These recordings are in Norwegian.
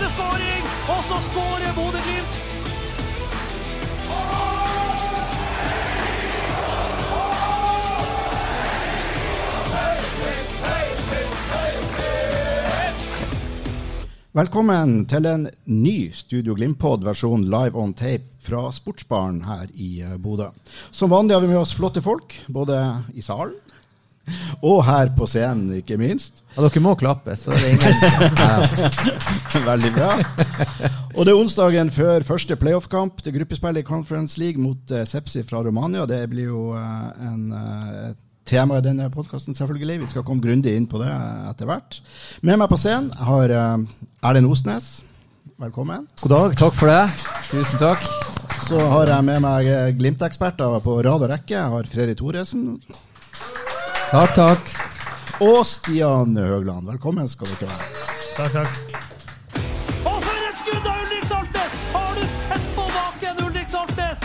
Er det skåring! Og så skårer Bodø-Glimt! Velkommen til en ny Studio Glimt-pod-versjon live on tape fra Sportsbaren her i eh, Bodø. Som vanlig har vi med oss flotte folk, både i salen og her på scenen, ikke minst. Ja, dere må klappe, så det er ingen Veldig bra. Og det er onsdagen før første playoff-kamp til gruppespill i Conference League mot eh, Sepsi fra Romania. Det blir jo eh, en, eh, tema i denne podkasten, selvfølgelig. Vi skal komme grundig inn på det etter hvert. Med meg på scenen har Erlend Osnes. Velkommen. God dag, takk for det. Tusen takk. Så har jeg med meg Glimt-eksperter på rad og rekke. Jeg har Fredrik Thoresen Takk, takk. og Stian Høgland. Velkommen skal dere være. Takk, takk. Og for et skudd av Ulrik Saltnes! Har du sett på baken, Ulrik Saltnes?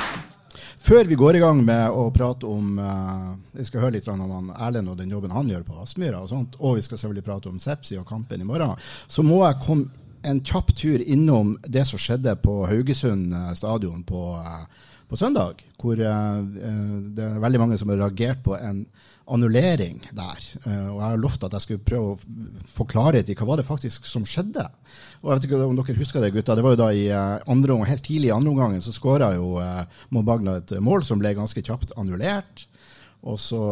Før vi går i gang med å prate om eh, Vi skal høre litt om han Erlend og den jobben han gjør på Aspmyra, og sånt, og vi skal selvfølgelig prate om Sepsi og kampen i morgen, så må jeg komme en kjapp tur innom det som skjedde på Haugesund eh, stadion på, eh, på søndag. Hvor eh, det er veldig mange som har reagert på en annullering der. Og jeg har lovt at jeg skulle prøve å forklare klarhet hva var det faktisk som skjedde. Og jeg vet ikke om dere husker det, gutta. Det var jo da i andre helt tidlig i andre omgangen så skåra jo Mo Bagna et mål som ble ganske kjapt annullert. Og så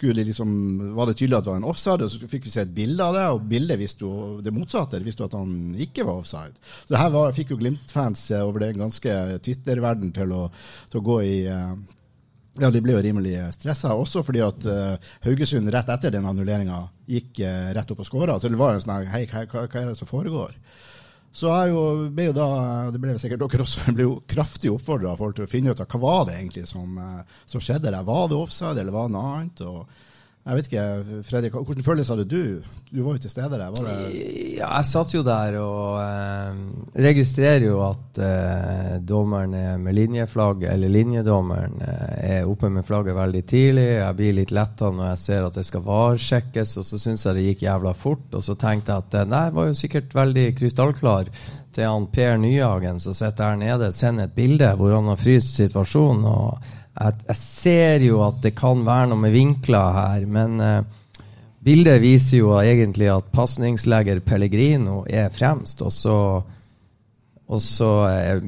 de liksom, var det tydelig at det var en offside, og så fikk vi se et bilde av det, og bildet viste jo det motsatte. Det viste jo at han ikke var offside. Så det her var, fikk jo Glimt-fans eh, over den ganske Twitter-verden til, til å gå i eh, ja, de ble jo rimelig stressa, også fordi at uh, Haugesund rett etter den annulleringa gikk uh, rett opp og skåra. Så det var en sånn Hei, hva hva er det som foregår? Så jeg jo, ble jo da, det ble sikkert dere også, jeg ble jo kraftig oppfordra til å finne ut av hva var det egentlig som, eh, som skjedde der. Var det offside, eller var det noe annet? Og jeg vet ikke, Fredrik, hvordan følelse hadde du? Du var jo til stede der. Var det Ja, jeg satt jo der og eh, registrerer jo at eh, dommeren er med linjeflagg, eller linjedommeren eh, er oppe med flagget veldig tidlig. Jeg blir litt letta når jeg ser at det skal varsjekkes, og så syns jeg det gikk jævla fort. Og så tenkte jeg at eh, nei, var jo sikkert veldig krystallklar til han Per Nyhagen som sitter her nede, sender et bilde hvor han har fryst situasjonen. og jeg, jeg ser jo at det kan være noe med vinkler her, men uh, bildet viser jo egentlig at pasningsleger Pellegrino er fremst, og så, og så eh,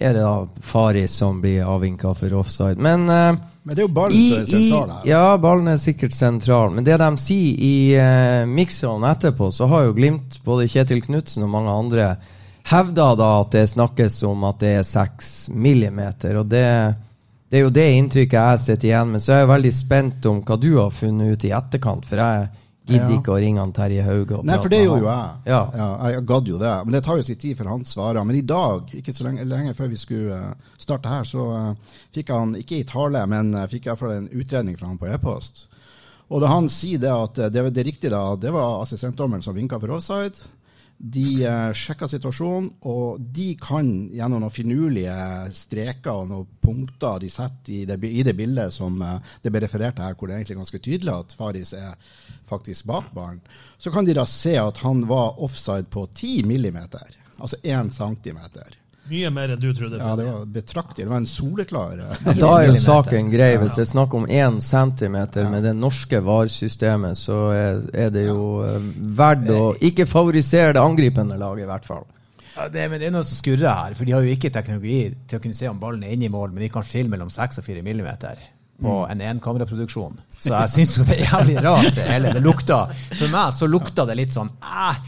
er det da Faris som blir avvinka for offside. Men uh, Men det er jo ballen som er sentral her. ja, ballen er sikkert sentral. Men det de sier i uh, mixeren etterpå, så har jo Glimt, både Kjetil Knutsen og mange andre, hevda da at det snakkes om at det er seks millimeter. Og det, det er jo det inntrykket jeg sitter igjen med. Så jeg er veldig spent om hva du har funnet ut i etterkant, for jeg gidder Ja. ikke å ringe han Terje Hauge Nei, for det gjorde jo jeg. Ja. jeg gadd jo det. Men det tar jo sin tid før han svarer. Men i dag, ikke så lenge, lenge før vi skulle eh, starte her, så eh, fikk han, ikke i tale, men uh, fikk iallfall en utredning fra han på e-post. Og da han sier det at det, det, det riktige da, det var assistentdommeren som vinka for offside. De sjekker situasjonen, og de kan gjennom noen finurlige streker og noen punkter de setter i det, i det bildet som eh, det ble referert til her, hvor det er egentlig ganske tydelig at Faris er faktisk bak ballen, så kan de da se at han var offside på 10 millimeter, altså 1 centimeter. Mye mer enn du trodde. Ja, det var betraktelig. Det var en soleklar eh, Da er jo saken grei. Hvis det er snakk om én centimeter med det norske VAR-systemet, så er, det jo eh, verdt å ikke favorisere det angripende laget, i hvert fall. Ja, det, men det er noe som skurrer her, for de har jo ikke teknologi til å kunne se om ballen er inne i mål, men de kan skille mellom 6 og 4 millimeter på en enkameraproduksjon. Så jeg syns jo det er jævlig rart, det hele. Det lukta For meg så lukta det litt sånn eh,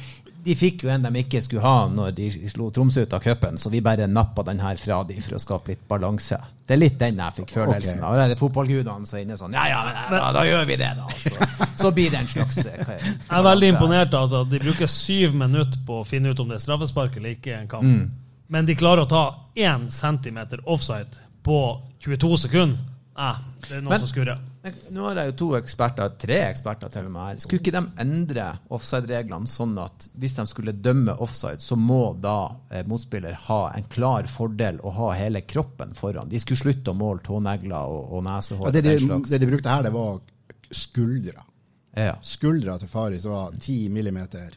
de fikk jo en de ikke skulle ha når de slo Tromsø ut av cupen, så vi bare nappa den her fra de for å skape litt balanse. Det er litt den jeg fikk følelsen av. Okay. det er fotballgudene som er inne sånn Ja, ja, men da, da gjør vi det, da. Så, så blir det en slags eh, hva- Jeg er veldig imponert. Altså, at de bruker syv minutter på å finne ut om det er straffespark eller ikke. i en kamp. Mm. Men de klarer å ta én centimeter offside på 22 sekunder. Eh, det er noe Men- som skurrer. Nå har jeg jo to eksperter, tre eksperter til og med her. Skulle ikke de endre offside-reglene sånn at hvis de skulle dømme offside, så må da eh, motspiller ha en klar fordel å ha hele kroppen foran? De skulle slutte å måle tånegler og, og nesehår. Ja, det, de, det de brukte her, det var skuldra. Ja. Skuldra til Faris var 10 millimeter.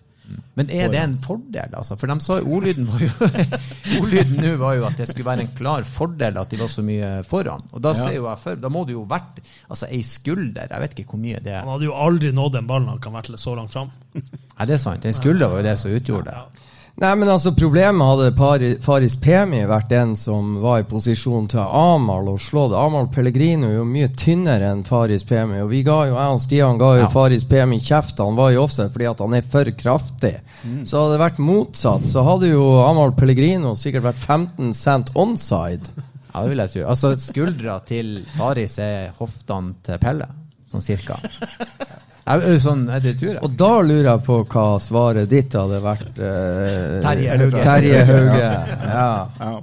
Men er det en fordel, altså? For de sa ordlyden var jo Ordlyden nå var jo at det skulle være en klar fordel at de var så mye foran. Og da Ja. ser jo jeg for, da må det jo vært altså ei skulder, jeg vet ikke hvor mye det er. Han hadde jo aldri nådd den ballen han kan vært så langt fram. Nei, det er sant. En skulder var jo det som utgjorde det. Nei, men altså Problemet hadde Pari- Faris Pemi vært den som var i posisjon til Amal og slå det. Amal Pellegrino er jo mye tynnere enn Faris Pemi, og vi ga jo, jeg og Stian ga jo Ja. Faris Pemi kjeft. Han var jo offside fordi at han er for kraftig. Så hadde det vært motsatt, så hadde jo Amal Pellegrino sikkert vært 15 cent onside. Ja, det vil jeg tro. Altså, skuldra til Faris er hoftene til Pelle, sånn cirka. Ja, sånn, ja, det tror jeg. Og da lurer jeg på hva svaret ditt hadde vært. eh, Terje Hauge. Terje Hauge. Ja. Ja.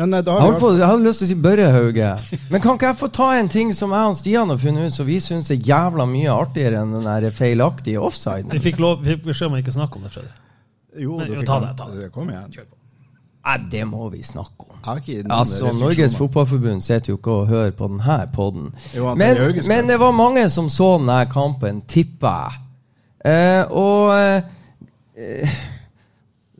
Men eh, da Jeg har holdt jeg hadde lyst til å si Børre Hauge. Men kan ikke jeg få ta en ting som jeg og Stian har funnet ut, som vi syns er jævla mye artigere enn den der feilaktige offsiden? Vi fikk, lov, fikk beskjed om å ikke snakke om det, Freddy. Jo, Men, ta kan- det, ta det. Kom igjen. Kjør på. Nei, det må vi snakke om. Altså. Norges Fotballforbund sitter jo ikke og hører på denne poden. Men, men det var mange som så denne kampen, tipper jeg. Eh, og eh,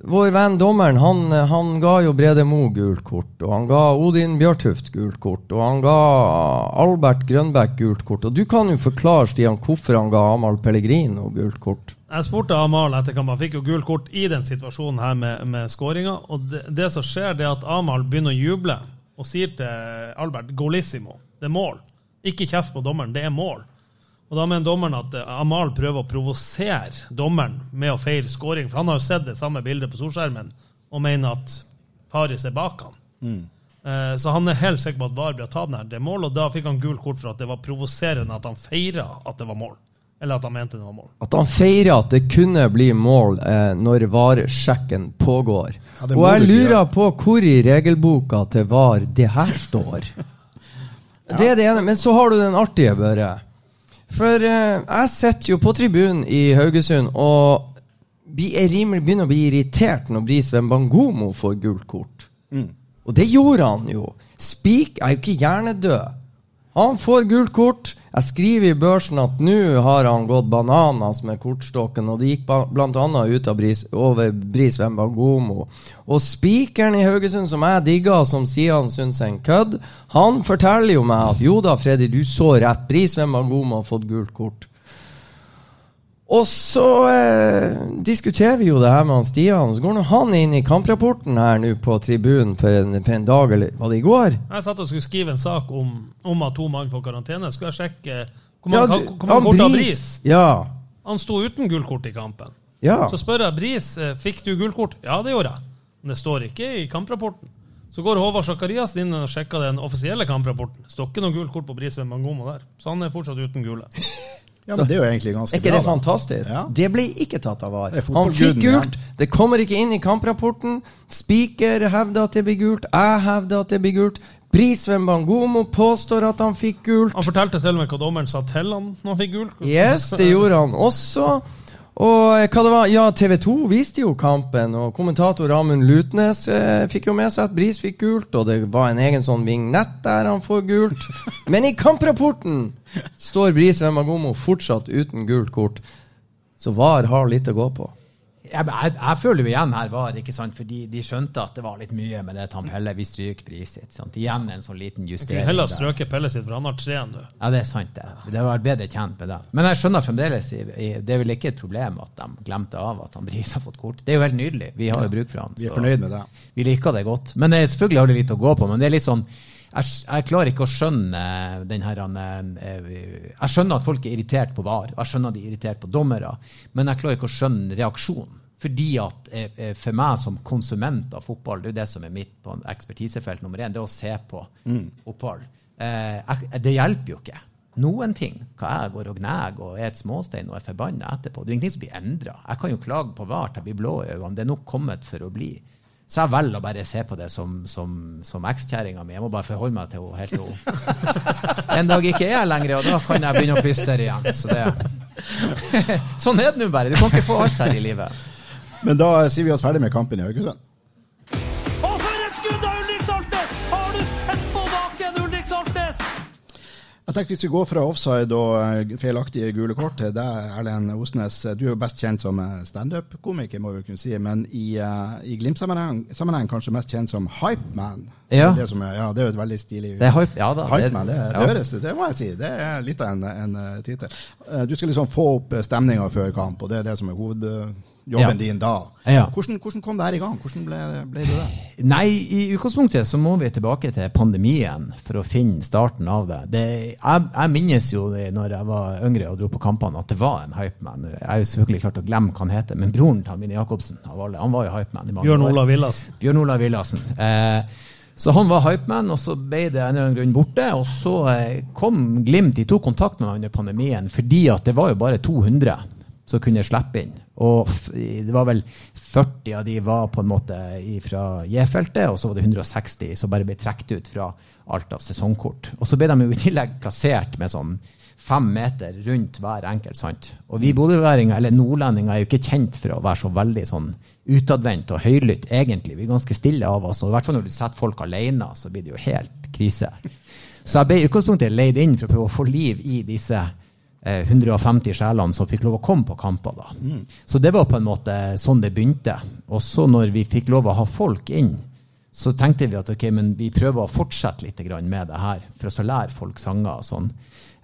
vår venn dommeren, han, han ga jo Brede Mo gult kort. Og han ga Odin Bjørtuft gult kort. Og han ga Albert Grønbæk gult kort. Og du kan jo forklare, Stian, hvorfor han ga Amahl Pellegrino gult kort. Jeg spurte Amal etter kampen. Fikk jo gult kort i den situasjonen her med, med skåringa. Og det, det som skjer, det er at Amal begynner å juble og sier til Albert 'golissimo'. Det er mål. Ikke kjeft på dommeren, det er mål. Og da mener dommeren at Amahl Amal prøver å provosere dommeren med å feire skåring. For han har jo sett det samme bildet på solskjermen og mener at Faris er bak han. Mm. Så han er helt sikker på at VAR blir tatt nær det er mål, og da fikk han gult kort for at det var provoserende at han feira at det var mål. Eller at han mente det var mål. At han feirer at det kunne bli mål eh, når varesjekken pågår. Ja, og jeg lurer på hvor i regelboka til VAR det her står. Det er det ene. Men så har du den artige, Børre. For eh, jeg sitter jo på tribunen i Haugesund og vi er rimelig begynner å bli irritert når Bris Wembangomo får gult kort. Og det gjorde han jo. Spik er jo ikke hjernedød. Han får gult kort. Jeg skriver i børsen at nå har han gått bananas med kortstokken, og det gikk bl.a. ut Bris, over Bris Wembangomo. Og spikeren i Haugesund, som jeg digger, som Stian syns er en kødd, han forteller jo meg at jo da, Freddy, du så rett. Bris Wembangomo har fått gult kort. Og så eh, diskuterer vi jo det her med han Stian. Så går han inn i kamprapporten her nå på tribunen for en, for en dag, eller var det i går? Jeg satt og skulle skrive en sak om, om at to mann får karantene. Skulle jeg sjekke hvor Ja, mange, du- hvor mange kort har Bris. Ja. Han sto uten gullkort i kampen. Ja. Så spør jeg Bris eh, fikk du gullkort. Ja, det gjorde jeg. Men det står ikke i kamprapporten. Så går Håvard Sakariassen inn og sjekker den offisielle kamprapporten. Står ikke noe gult kort på Bris ved Mangomo der. Så han er fortsatt uten gule. Ja, men det er jo egentlig ganske bra. Er ikke bra. det da. fantastisk? Ja. Det ble ikke tatt av VAR. Han fikk gult. Ja. Det kommer ikke inn i kamprapporten. Spiker hevder at det blir gult. Jeg hevder at det blir gult. Brisveen Bangomo påstår at han fikk gult. Han fortalte til og med hva dommeren sa til han når han fikk gult. Yes, det gjorde han også. Og eh, hva det var? Ja, TV 2 viste jo kampen, og kommentator Amund Lutnes eh, fikk jo med seg at Bris fikk gult, og det var en egen sånn vignett der han får gult. Men i kamprapporten står Bris Vemagomo fortsatt uten gult kort. Så VAR har litt å gå på. Jeg, jeg, jeg føler jo igjen her var ikke sant, fordi de skjønte at det var litt mye med det Tam Pelle. Vi stryker pris sitt. Sant? Igjen en sånn liten justering. Kunne heller strøket Pelle sitt, for han har tre du. Ja, det er sant, det. Det var vært bedre tjent med det. Men jeg skjønner fremdeles Det er vel ikke et problem at de glemte av at han Bris har fått kort. Det er jo helt nydelig. Vi har jo bruk for han. Vi er fornøyd med det. Vi liker det godt. Men det, er- selvfølgelig har det litt å gå på. Men det er litt sånn jeg, jeg klarer ikke å skjønne den her eh, Jeg skjønner at folk er irritert på VAR, jeg skjønner at de er irritert på dommere, men jeg klarer ikke å skjønne reaksjonen. Fordi at eh, eh, for meg som konsument av fotball, det er jo det som er mitt på ekspertisefelt nummer én, det er å se på fotball. Eh, det hjelper jo ikke noen ting hva jeg går og gnager og er et småstein og er forbanna etterpå. Det er ingenting som blir endra. Jeg kan jo klage på VAR til jeg blir blå i øynene. Det er nok kommet for å bli. Så jeg velger å bare se på det som, som, som ekskjerringa mi. Jeg må bare forholde meg til henne helt til hun en dag ikke er her lenger, og da kan jeg begynne å plystre igjen. Så det Sånn er det nå bare. Du kan ikke få alt her i livet. Men da sier vi oss ferdig med kampen i Haugesund. Og for et skudd av Ulrik Saltnes! Har du sett på baken, Ulrik Saltnes? Jeg tenkte vi skulle gå fra offside og eh, feilaktige gule kort til deg, Erlend Osnes. Du er jo best kjent som eh, standup-komiker, må vi kunne si, men i, uh, i Glimt-sammenheng kanskje mest kjent som hypeman. Ja. Det, som er, ja, det er jo et veldig stilig Det er hype, ja da. Hypeman, det, det, ja. høres, det må jeg si. Det er litt av en, en tittel. Du skal liksom få opp stemninga før kamp, og det er det som er hovedjobben Ja. din da. Ja. Hvordan, hvordan kom det her i gang? Hvordan ble, ble det det? Nei, i utgangspunktet så må vi tilbake til pandemien for å finne starten av det. det jeg, jeg minnes jo det når jeg var yngre og dro på kampene, at det var en hypeman. Jeg er jo selvfølgelig klart å glemme hva han heter, men broren til Mine Jacobsen av alle, han var jo hypeman i mange Bjørn. Olav Villassen. Bjørn Olav Villassen. Eh, så han var hypeman, og så ble det en eller annen grunn borte. Og så eh, kom Glimt, de tok kontakt med meg under pandemien, fordi at det var jo bare 200 som kunne slippe inn. Og det var vel 40 av de var på en måte fra J-feltet, og så var det 160 som bare ble trukket ut fra alt av sesongkort. Og så ble de jo i tillegg plassert med sånn fem meter rundt hver enkelt. sant? Og vi bodøværinger, eller nordlendinger, er jo ikke kjent for å være så veldig sånn utadvendt og høylytt, egentlig. Vi er ganske stille av oss, og i hvert fall når du setter folk alene, så blir det jo helt krise. Så jeg ble i utgangspunktet leid inn for å prøve å få liv i disse 150 sjelene som fikk lov å komme på kamper. da. Så det var på en måte sånn det begynte. Og så når vi fikk lov å ha folk inn, så tenkte vi at ok, men vi prøver å fortsette litt med det her, for å så lære folk sanger og sånn.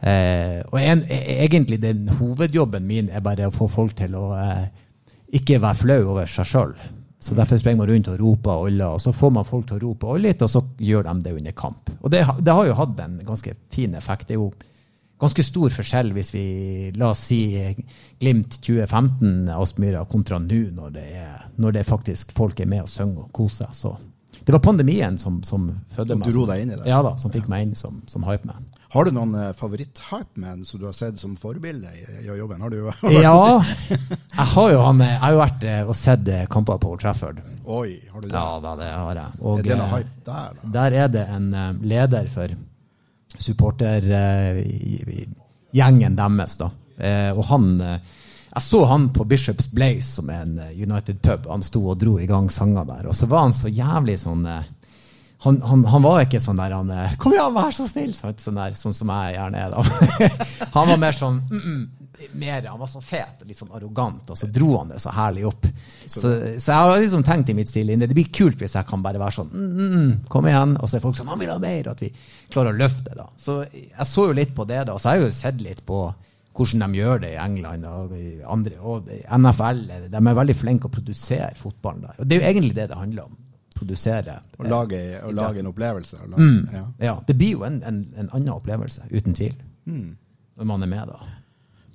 Eh, og en, e- egentlig den hovedjobben min er bare å få folk til å eh, ikke være flau over seg sjøl. Så derfor springer man rundt og roper og oller, og så får man folk til å rope og olle litt, og så gjør de det under kamp. Og det, det har jo hatt en ganske fin effekt. Det er jo ganske stor forskjell hvis vi, la oss si, Glimt 2015, Aspmyra, kontra nå, når det, er, når det faktisk folk er med og synger og koser. Så det var pandemien som, som fødde meg. dro som- deg inn i det? Ja da, som fikk meg inn som, som hypeman. Har du noen uh, favoritt-hypeman som du har sett som forbilde i, i jobben? Har du Ja, jeg har jo, han, jeg har jo vært eh, og sett eh, kamper på Old Trafford. Oi, har du det? Ja da, det har jeg. Og, er det noe eh, hype der, da? Der er det en eh, leder for supportergjengen deres. da. Eh, og han eh, Jeg så han på Bishops Blaze, som er en eh, United pub. Han sto og dro i gang sanger der. Og så var han så jævlig sånn eh, han, han, han var ikke sånn der han eh, 'Kom igjen, vær så snill!' Sånn, der, sånn som jeg gjerne er. da. han var mer sånn mm, mm, mer, Han var så fet og litt sånn arrogant, og så dro han det så herlig opp. Så, så jeg har liksom tenkt i mitt stille inne det blir kult hvis jeg kan bare være sånn mm, mm, mm, 'Kom igjen!' Og så er folk sånn 'Han vil ha mer!' Og at vi klarer å løfte da. Så jeg så jo litt på det, da. Så jeg har jo sett litt på hvordan de gjør det i England og i andre. Og NFL de er veldig flinke å produsere fotballen der. Og det er jo egentlig det det handler om. Produsere. Å lage, å lage en opplevelse? Lage, Mm. ja. Ja, det blir jo en, en, en annen opplevelse, uten tvil. Når man er med, da.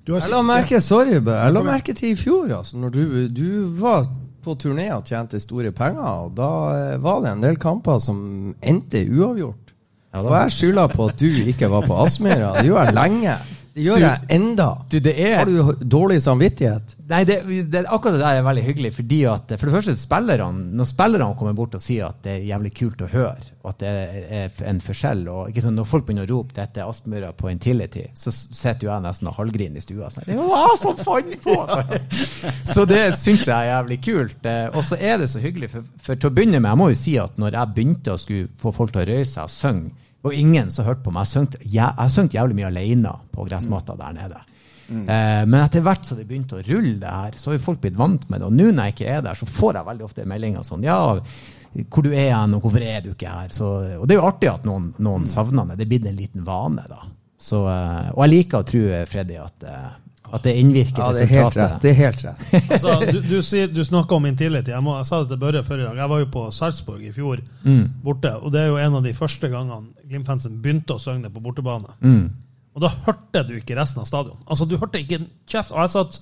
Du har Jeg la merke sorry, jeg la merke til i fjor, altså, når du, du var på turné og tjente store penger, og da eh, var det en del kamper som endte uavgjort. Og jeg skylder på at du ikke var på Aspmyra. Det gjør jeg lenge. Det gjør Du- jeg enda. Du, det er Har du dårlig samvittighet? Nei, det, det, akkurat det der er veldig hyggelig. fordi at For det første, spillerne, når spillerne kommer bort og sier at det er jævlig kult å høre, og at det er en forskjell og sånn, Når folk begynner å rope 'dette er Aspmyra på Intility', så sitter jo jeg nesten og halvgriner i stua. Sånn, det var som fant på! Så, så det syns jeg er jævlig kult. Eh, Og så er det så hyggelig, for, for til å begynne med, jeg må jo si at når jeg begynte å skulle få folk til å røyse seg og synge, var ingen som hørte på meg. Jeg har sunget jævlig mye alene på gressmatta der nede. Eh, men etter hvert som det begynte å rulle det her, så har folk blitt vant med det. Og nå når jeg ikke er der, så får jeg veldig ofte meldinger sånn Ja, hvor du er hen, og hvorfor er du ikke her? Så, og det er jo artig at noen, noen savner det. Det er blitt en liten vane, da. Så, eh, og jeg liker å tro, Freddy, at, eh, at det innvirker Ja, det er helt rett. Det er helt rett. Altså, du, du, du snakka om Intility. Jeg, må, jeg sa det til Børre forrige dag. Jeg var jo på Sarpsborg i fjor borte. Og det er jo en av de første gangene Glimt-fansen begynte å synge på bortebane. Og da hørte du ikke resten av stadion. Altså, du hørte ikke en kjeft. Og jeg satt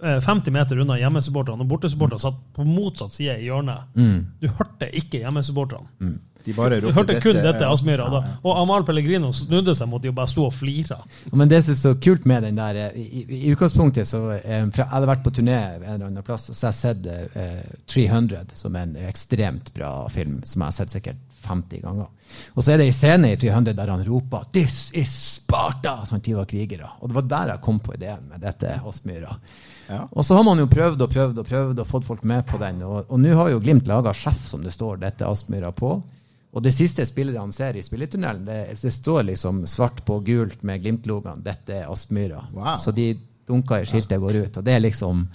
50 meter unna hjemmesupporterne, og bortesupporterne satt på motsatt side i hjørnet. Du hørte ikke hjemmesupporterne. De bare Du ropte hørte kun dette ja. ja. Og Amahl Pellegrino snudde seg mot de og bare sto og flira. Men det som er så kult med den der eh, I, i, utgangspunktet så eh, Jeg hadde vært på turné en eller annen plass, så så har jeg sett uh, 300, som er en ekstremt bra film, som jeg har sett sikkert 50 ganger. Og så er det en scene i 300 der han roper 'This is Sparta!' sånn at de var krigere. Og det var der jeg kom på ideen med dette Aspmyra. Ja. Og så har man jo prøvd og prøvd og prøvd og fått folk med på den. Og, og nå har jo Glimt laga sjef, som det står, dette Aspmyra på. Og det siste spillerne ser i spilletunnelen, det, det står liksom svart på gult med Glimt-logoen. Dette er Aspmyra. Wow. Så de dunker i skiltet går ut. Og det er liksom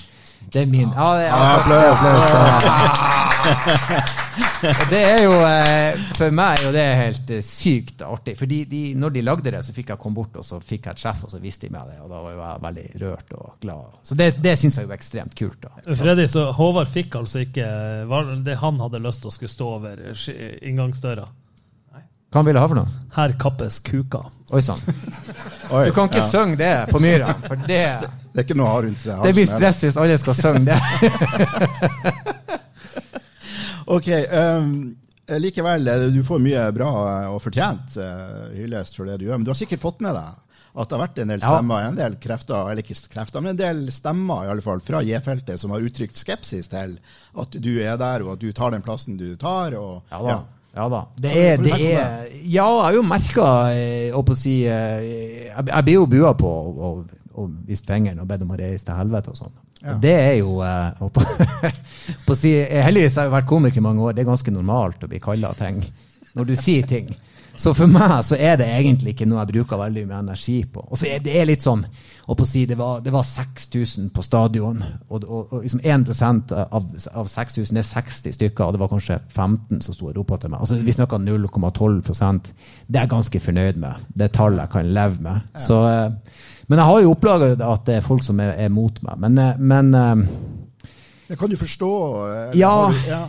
Det er min Ja, det er, applaus. og det er jo eh, For meg og det er helt eh, sykt artig. For de, når de lagde det, så fikk jeg komme bort og så fikk jeg et sjef, og så visste de meg det. Og da var jeg veldig rørt og glad. Så det, det syns jeg jo er ekstremt kult. da. Freddy, så Håvard fikk altså ikke det han hadde lyst til å skulle stå over inngangsdøra. Hva han ville ha for noe? Her kappes kuka. Oi sann. Du kan ikke ja. synge det på Myra, for det, Det er ikke noe å ha rundt det. det blir stress hvis alle skal synge det. Ok, um, likevel, eh, du får mye bra eh, og fortjent uh, hyllest for det du gjør, men du har sikkert fått med deg at det har vært en del Ja. stemmer, en del krefter, eller ikke krefter, men en del stemmer i alle fall fra J-feltet som har uttrykt skepsis til at du er der, og at du tar den plassen du tar. Og, Ja da. Ja da. Det er, det er Ja, jeg har jo merka å si Jeg, jeg blir jo bua på og, og vist fingeren og bedt om å reise til helvete og sånn. Ja. Det er jo eh, på, på si, Heldigvis har jeg vært komiker i mange år. Det er ganske normalt å bli kalla ting når du sier ting. Så for meg så er det egentlig ikke noe jeg bruker veldig mye energi på. Og så er det litt sånn og på å si, Det var, det var 6000 på stadion, og, og, og liksom 1 av, av 6000 er 60 stykker, og det var kanskje 15 som sto og ropte til meg. Altså Vi snakker 0,12% Det er jeg ganske fornøyd med. Det er tall jeg kan leve med. Så, eh, men jeg har jo opplaget at det er folk som er, er mot meg. Men, eh, men eh, Det kan du forstå? Ja. du- ja.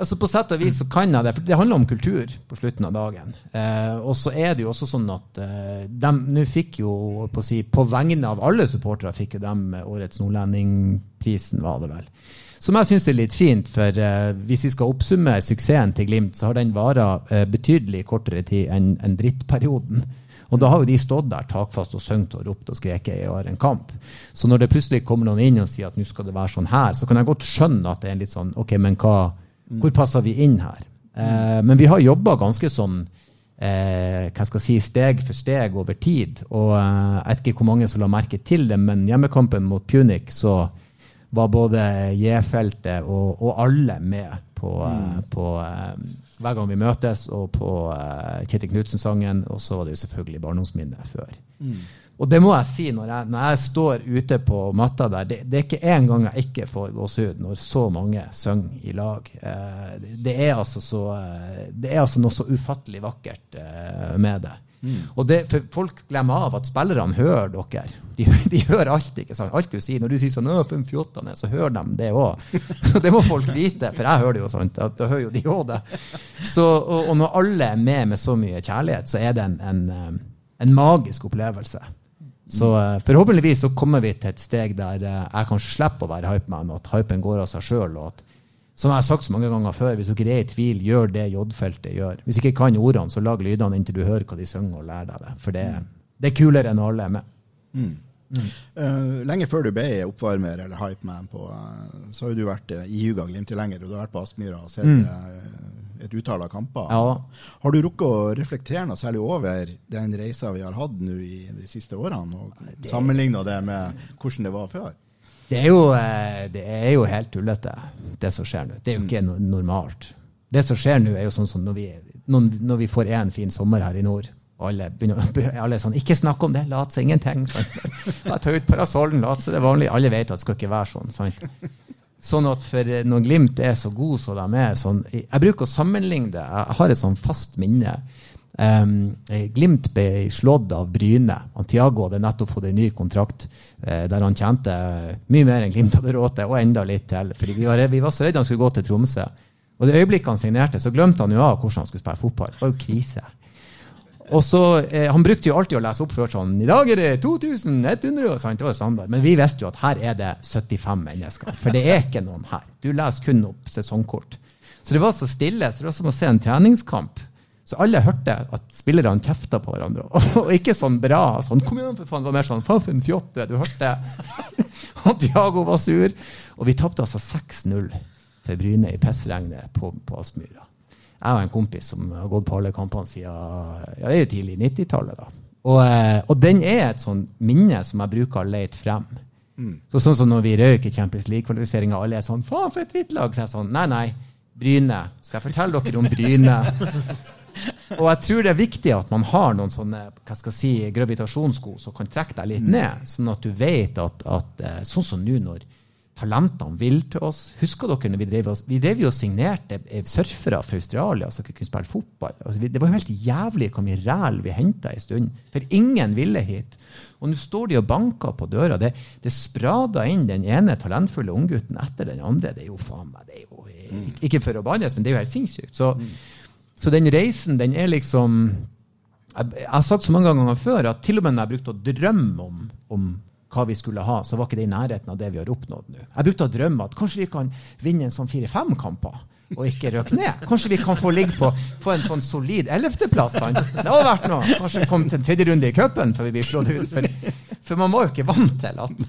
Altså På sett og vis så kan jeg det, for det handler om kultur på slutten av dagen. Eh, og så er det jo også sånn at eh, de nå fikk jo, på, si, på vegne av alle supportere, fikk jo dem årets Nordlendingprisen, var det vel. Som jeg syns er litt fint, for eh, hvis vi skal oppsummere suksessen til Glimt, så har den vara eh, betydelig kortere tid enn enn drittperioden. Og da har jo de stått der takfast og sunget og ropt og skreket i en kamp. Så når det plutselig kommer noen inn og sier at nå skal det være sånn her, så kan jeg godt skjønne at det er litt sånn OK, men hva, hvor passer vi inn her? Eh, men vi har jobba ganske sånn eh, hva skal jeg si, steg for steg over tid. Og eh, jeg vet ikke hvor mange som la merke til det, men hjemmekampen mot Punic så var både J-feltet og, og alle med på, eh, på eh, hver gang vi møtes, og på uh, Kjetil Knutsen-sangen. Og så var det jo selvfølgelig barndomsminnet før. Og det må jeg si, når jeg, når jeg står ute på matta der, det, det er ikke én gang jeg ikke får gåsehud når så mange synger i lag. Eh, det, det, er altså så, eh, det er altså noe så ufattelig vakkert eh, med det. Og det, for Folk glemmer av at spillerne hører dere. De, de hører alt. ikke sant? Alt du sier. Når du sier sånn, «Å, for en fjottene», så hører de det òg. Så det må folk vite, for jeg hører det jo sånt. Da hører jo de òg det. Så, og, og når alle er med med så mye kjærlighet, så er det en, en, eh, en magisk opplevelse. Så eh, forhåpentligvis så kommer vi til et steg der eh, jeg kanskje slipper å være hypeman, og at hypen går av seg sjøl. Og at, som jeg har sagt så mange ganger før, hvis dere er i tvil, gjør det J-feltet gjør. Hvis ikke kan ordene, så lag lydene inntil du hører hva de synger, og lær deg det. For det, det er kulere enn alle er med. Eh, lenge før du ble oppvarmer eller hypeman, på, eh, så har du vært uh, ihuga Glimt-tilhenger, og du har vært på Aspmyra og sett eh, et utall av kamper. Ja. Har du rukket å reflektere noe særlig over den reisa vi har hatt nå i de siste årene, og sammenligna det med hvordan det var før? Det er, jo, eh, det er jo helt tullete, det som skjer nå. Det er jo ikke no normalt. Det som skjer nå, er jo sånn som når vi, når, vi får en fin sommer her i nord. Alle begynner alle sånn 'Ikke snakk om det! Lat som ingenting!' Sant? Ja, ta ut parasollen, lat som det er vanlig. Alle vet at det skal ikke være sånn. sant? Sånn at for eh, når Glimt er så gode som de er sånn, Jeg bruker å sammenligne det. Jeg har et sånn fast minne. Um, Glimt ble slått av Bryne. Tiago hadde nettopp fått en ny kontrakt uh, der han tjente mye mer enn Glimt hadde råd til, og enda litt til. Fordi vi var, vi var så redde han skulle gå til Tromsø. Og det øyeblikket han signerte, så glemte han jo av hvordan han skulle spille fotball. Det var jo krise. Og så, eh, Han brukte jo alltid å lese opp før sånn I dag er det 2100, og sant? det var jo standard. Men vi visste jo at her er det 75 mennesker. For det er ikke noen her. Du leser kun opp sesongkort. Så det var så stille, så det var som å se en treningskamp. Så alle hørte at spillerne kjefta på hverandre. Og ikke sånn bra. sånn, kom igjen for faen, Det var mer sånn faen for en fjotte. Du hørte at Diago var sur. Og vi tapte altså 6-0 for Bryne i pissregnet på, på Aspmyra. Jeg og en kompis som har gått på alle kampene siden ja, det er jo tidlig 90-tallet. da. Og, eh, og, den er et sånn minne som jeg bruker å lete frem. Mm. Så sånn som når vi røyk i Champions League-kvalifiseringa, alle er sånn 'Faen, for et drittlag!' Så jeg er sånn Nei, nei. Bryne. Skal jeg fortelle dere om Bryne? og jeg tror det er viktig at man har noen sånne hva skal jeg si, gravitasjonssko som kan trekke deg litt mm. ned, sånn at du vet at, at eh, sånn som nå når talentene vil til oss. Husker dere når vi drev, oss, vi drev jo og signerte surfere fra Australia som ikke kunne spille fotball? Altså, vi, det var jo helt jævlig hvor mye ræl vi henta en stund. For ingen ville hit. Og nå står de og banker på døra. Det, det sprader inn den ene talentfulle unggutten etter den andre. Det er jo faen meg det er jo, Ikke for å bannes, men det er jo helt sinnssykt. Så, så, den reisen, den er liksom jeg, jeg har sagt så mange ganger før at til og med når jeg brukte å drømme om, om hva vi skulle ha, så var ikke det i nærheten av det vi har oppnådd nå. Jeg brukte å drømme at kanskje vi kan vinne en sånn fire-fem kamper og ikke røke ned. Kanskje vi kan få ligge på, på en sånn solid ellevteplass. Det hadde vært noe. Kanskje komme til en tredje runde i cupen før vi blir slått ut. For, for, man må jo ikke vant til at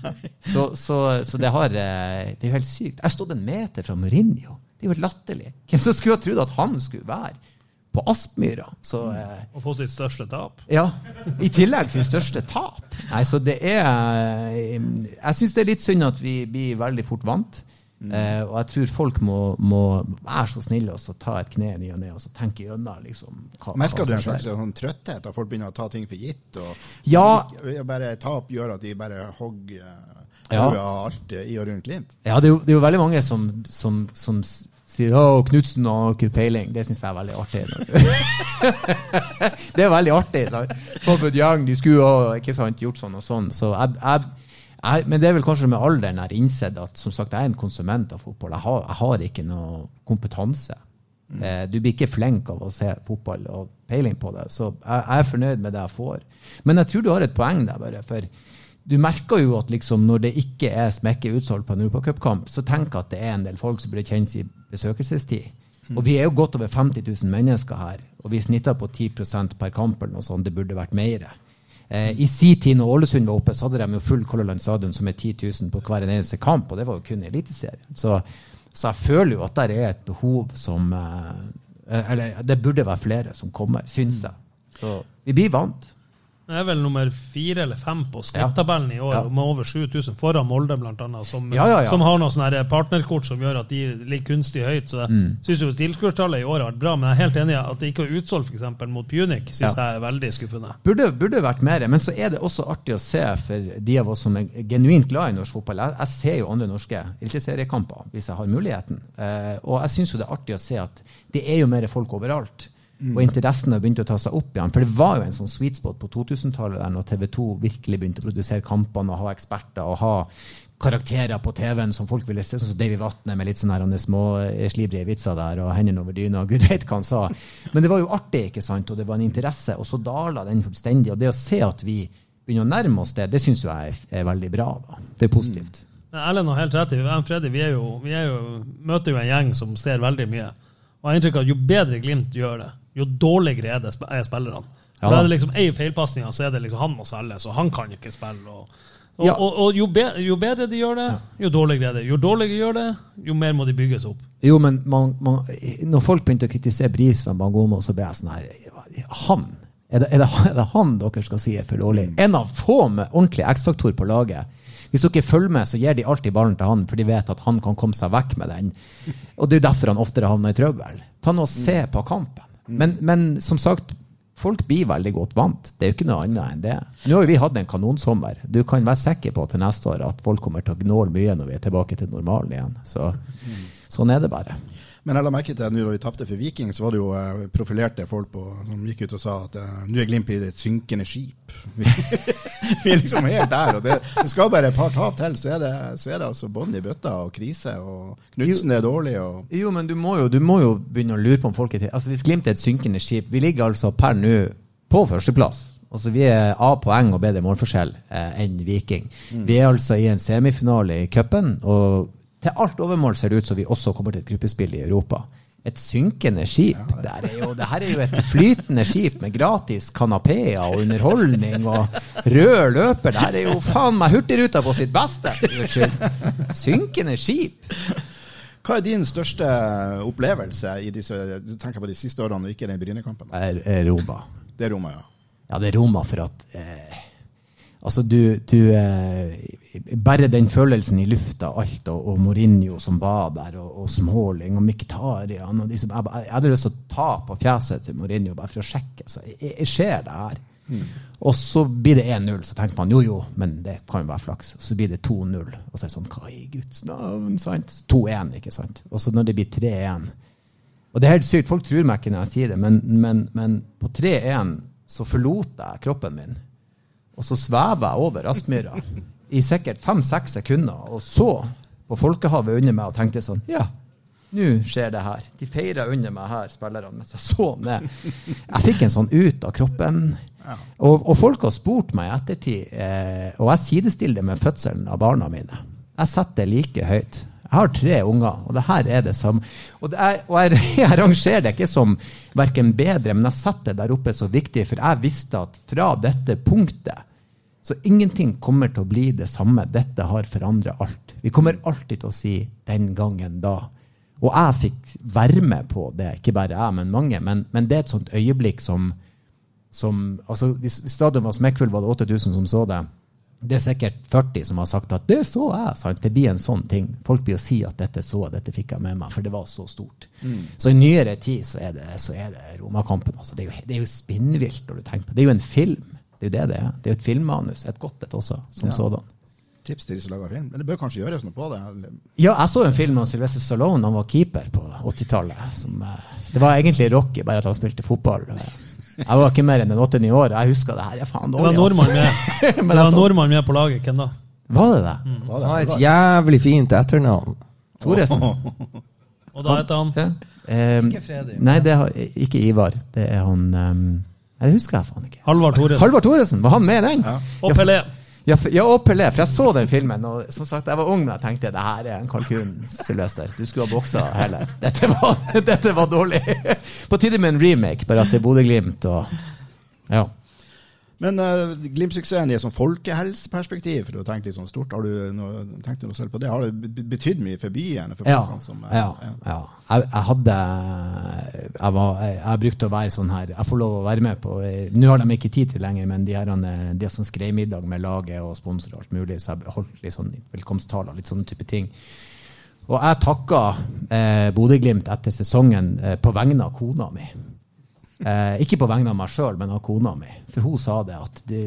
Så, så, så det, har, eh, det er jo helt sykt. Jeg stått en meter fra Mourinho. Det er jo helt latterlig. Hvem som skulle ha trodd at han skulle være på Aspmyra. Så, eh, og få sitt største tap? Ja. I tillegg sin største tap. Nei, så det er eh, Jeg syns det er litt synd at vi blir veldig fort vant. Mm. Eh, og jeg tror folk må, må være så snille og ta et kne ny og ned og så tenke gjennom. Liksom, Merker du en slags sånn trøtthet? At folk begynner å ta ting for gitt? Og ja. bare Tap gjør at de bare hogger ja. alt i og rundt Klint? Ja, det er, jo, det er jo veldig mange som, som, som sier 'Å, Knutsen har ikke peiling'. Det syns jeg er veldig artig. det er veldig artig. Sånn Young, de skulle ha ikke sant, gjort sånn og sånn. Så jeg, jeg, jeg, men det er vel kanskje med alderen jeg har innsett at som sagt, jeg er en konsument av fotball. Jeg har, jeg har ikke noe kompetanse. Mm. Eh, du blir ikke flink av å se fotball og peiling på det. Så jeg er fornøyd med det jeg får. Men jeg tror du har et poeng der, bare. for du merker jo at liksom når det ikke er smekke utsolgt på en europacupkamp, så tenker jeg at det er en del folk som burde kjennes i besøkelsestid. Og vi er jo godt over 50 000 mennesker her, og vi snitter på 10% per kamp. eller noe sånt. Det burde vært mer. Eh, I sin tid når Ålesund var oppe, så hadde de jo full Color Line Stadion som er 10 000 på hver eneste kamp, og det var jo kun Eliteserien. Så, så jeg føler jo at det er et behov som eh, Eller det burde være flere som kommer, syns jeg. Så vi blir vant. Det er vel nummer fire eller fem på snittabellen i år, ja. med over 7000 foran Molde, blant annet, som, ja, som har noen partnerkort som gjør at de ligger kunstig høyt. Så jeg mm. syns tilskuertallet i år har vært bra, men jeg er helt enig i at det ikke er utsolgt f.eks. mot Punic, syns jeg er veldig skuffende. Burde, burde vært mer, men så er det også artig å se for de av oss som er genuint glad i norsk fotball. Jeg, jeg ser jo andre norske eliteseriekamper hvis jeg har muligheten, uh, og jeg syns jo det er artig å se at det er jo mer folk overalt. Mm. Og interessen har begynt å ta seg opp igjen. For det var jo en sånn sweet spot på 2000-tallet der når TV 2 virkelig begynte å produsere kampene og ha eksperter og ha karakterer på TV-en som folk ville se, sånn som Davy Vatne med litt sånne småslibrige vitser der og hendene over dyna og gud veit hva han sa. Men det var jo artig, ikke sant, og det var en interesse. Og så dala den fullstendig. Og det å se at vi begynner å nærme oss det, det syns jeg er, veldig bra. da. Det er positivt. Mm. Erlend har helt rett i Freddy, vi, jo, vi jo, møter jo en gjeng som ser veldig mye. Og jeg har inntrykk av at jo bedre Glimt gjør det, jo dårligere er, det, er spillerne. Ja. Da er det liksom Ei feilpasning, så er det liksom han må selge, så han kan ikke spille. og og, ja. og, og jo, be, jo, bedre de gjør det, jo dårligere er det. Jo dårligere gjør det, jo mer må de bygges opp. Jo, men man, man, når folk begynte å kritisere Bris for Bangomo, så ble jeg sånn her Han? Er det, er, det, er det, han dere skal si er for dårlig? Mm. En av få med ordentlig X-faktor på laget. Hvis dere følger med, så gir de alltid ballen til han, for de vet at han kan komme seg vekk med den. Og det er jo derfor han oftere havner i trøbbel. Ta nå og Se på kampen. Men, men, som sagt, folk blir veldig godt vant. Det er jo ikke noe annet enn det. Nå har vi hatt en kanonsommer. Du kan være sikker på til neste år at folk kommer til å gnåle mye når vi er tilbake til normalen igjen. Så, sånn er det bare. Men jeg la merke til at da vi tapte for Viking, så var det jo eh, profilerte folk på, som gikk ut og sa at uh, nå er Glimt i et synkende skip. vi er liksom helt der. og Det, det skal bare et par tap til, så er det, så er det altså bånn i bøtta og krise. og Knutsen er dårlig. Og jo, men du må jo, du må jo begynne å lure på om folk er til Altså Hvis Glimt er et synkende skip Vi ligger altså per nå på førsteplass. Altså Vi er A poeng og bedre målforskjell eh, enn Viking. Vi er altså i en semifinale i cupen, og til alt overmål ser det ut som vi også kommer til et gruppespill i Europa. Et synkende skip. Det, er jo, det her er jo et flytende skip med gratis kanapeer og underholdning og rød løper. Det her er jo faen meg Hurtigruta på sitt beste. Unnskyld. Synkende skip. Hva er din største opplevelse i disse Du tenker på de siste årene, og ikke den Brynekampen? Det er Roma. Det er Roma, ja. Ja, det er Roma for at eh, Altså, du, du eh, Bare den følelsen i lufta, alt, og, og Mourinho som var der, og, og Småling og Miktarian og de som, jeg, jeg hadde lyst til å ta på fjeset til Mourinho bare for å sjekke. Så jeg, jeg ser det her. Og så blir det 1-0, så tenker man jo jo, men det kan jo være flaks. Så blir det 2-0, og så er det sånn Hva i Guds navn? sant? 2-1, ikke sant? Og så når det blir 3-1 Og det er helt sykt, folk tror meg ikke når jeg sier det, men, men, men på 3-1 så forlot jeg kroppen min. Og så svever jeg over Aspmyra i sikkert fem-seks sekunder, og så på folkehavet under meg og tenkte sånn Ja, nå skjer det her. De feirer under meg her, spillerne, mens jeg så ned. Jeg fikk en sånn ut av kroppen. Og, og folk har spurt meg i ettertid, eh, og jeg sidestiller det med fødselen av barna mine. Jeg setter det like høyt. Jeg har tre unger, og det her er det som Og, det er, og jeg, jeg rangerer det ikke som verken bedre, men jeg setter det der oppe så viktig, for jeg visste at fra dette punktet så ingenting kommer til å bli det samme. Dette har forandret alt. Vi kommer alltid til å si 'den gangen da'. Og jeg fikk være med på det, ikke bare jeg, men mange. Men, men det er et sånt øyeblikk som, som altså stadion var smekkfull, var det 8000 som så det. Det er sikkert 40 som har sagt at 'det så jeg'. sant? Det blir en sånn ting. Folk blir å si at 'dette så jeg, dette fikk jeg med meg', for det var så stort. Så i nyere tid så er det, så er det Romakampen. Altså. Det, er jo, det er jo spinnvilt når du tenker på det. Det er jo en film. Det er jo det det er. Det er jo et filmmanus. Et godt et også, som Ja. sådan. Tips til de som lager film. Men det bør kanskje gjøres noe på det. Ja, jeg så en film av Sylvester Stallone. Han var keeper på 80-tallet. eh, Det var egentlig Rocky, bare at han spilte fotball. Jeg var ikke mer enn en åtte-ni år. Jeg husker det her. er faen Det var dårlig. nordmann med, det var nordmannen så- nordmann med på laget. Hvem da? Var det det? Var det, var et jævlig fint etternavn. Thoresen? Og da heter han Ja. Um, Ikke Fredrik. Nei, det er ikke Ivar. Det er han um, Det husker jeg faen ikke. Halvard Thoresen. Halvard Thoresen, var han med i den? Og Pelé. Ja, for, ja, og Pelé, for jeg så den filmen, og som sagt, jeg var ung da jeg tenkte det her er en kalkun, Sylvester. Du skulle ha boksa heller. Dette var, dette var dårlig. På tide med en remake, bare at det er Bodø-Glimt og Ja. Men uh, Glimt-suksessen i et sånn folkehelseperspektiv, for å tenke litt sånn stort, har du noe, tenkt noe selv på det? Har det betydd mye for byen? For Ja. som, uh, ja, ja. Jeg, jeg hadde jeg, var, jeg, jeg brukte å være sånn her Jeg får lov å være med på eh, Nå har de ikke tid til lenger, men de her de har sånn skreimiddag med laget og sponsor og alt mulig, så jeg holdt litt sånn velkomsttaler, litt sånne type ting. Og jeg takka eh, Bodø-Glimt etter sesongen eh, på vegne av kona mi. Eh, ikke på vegne av meg sjøl, men av kona mi. For hun sa det at du,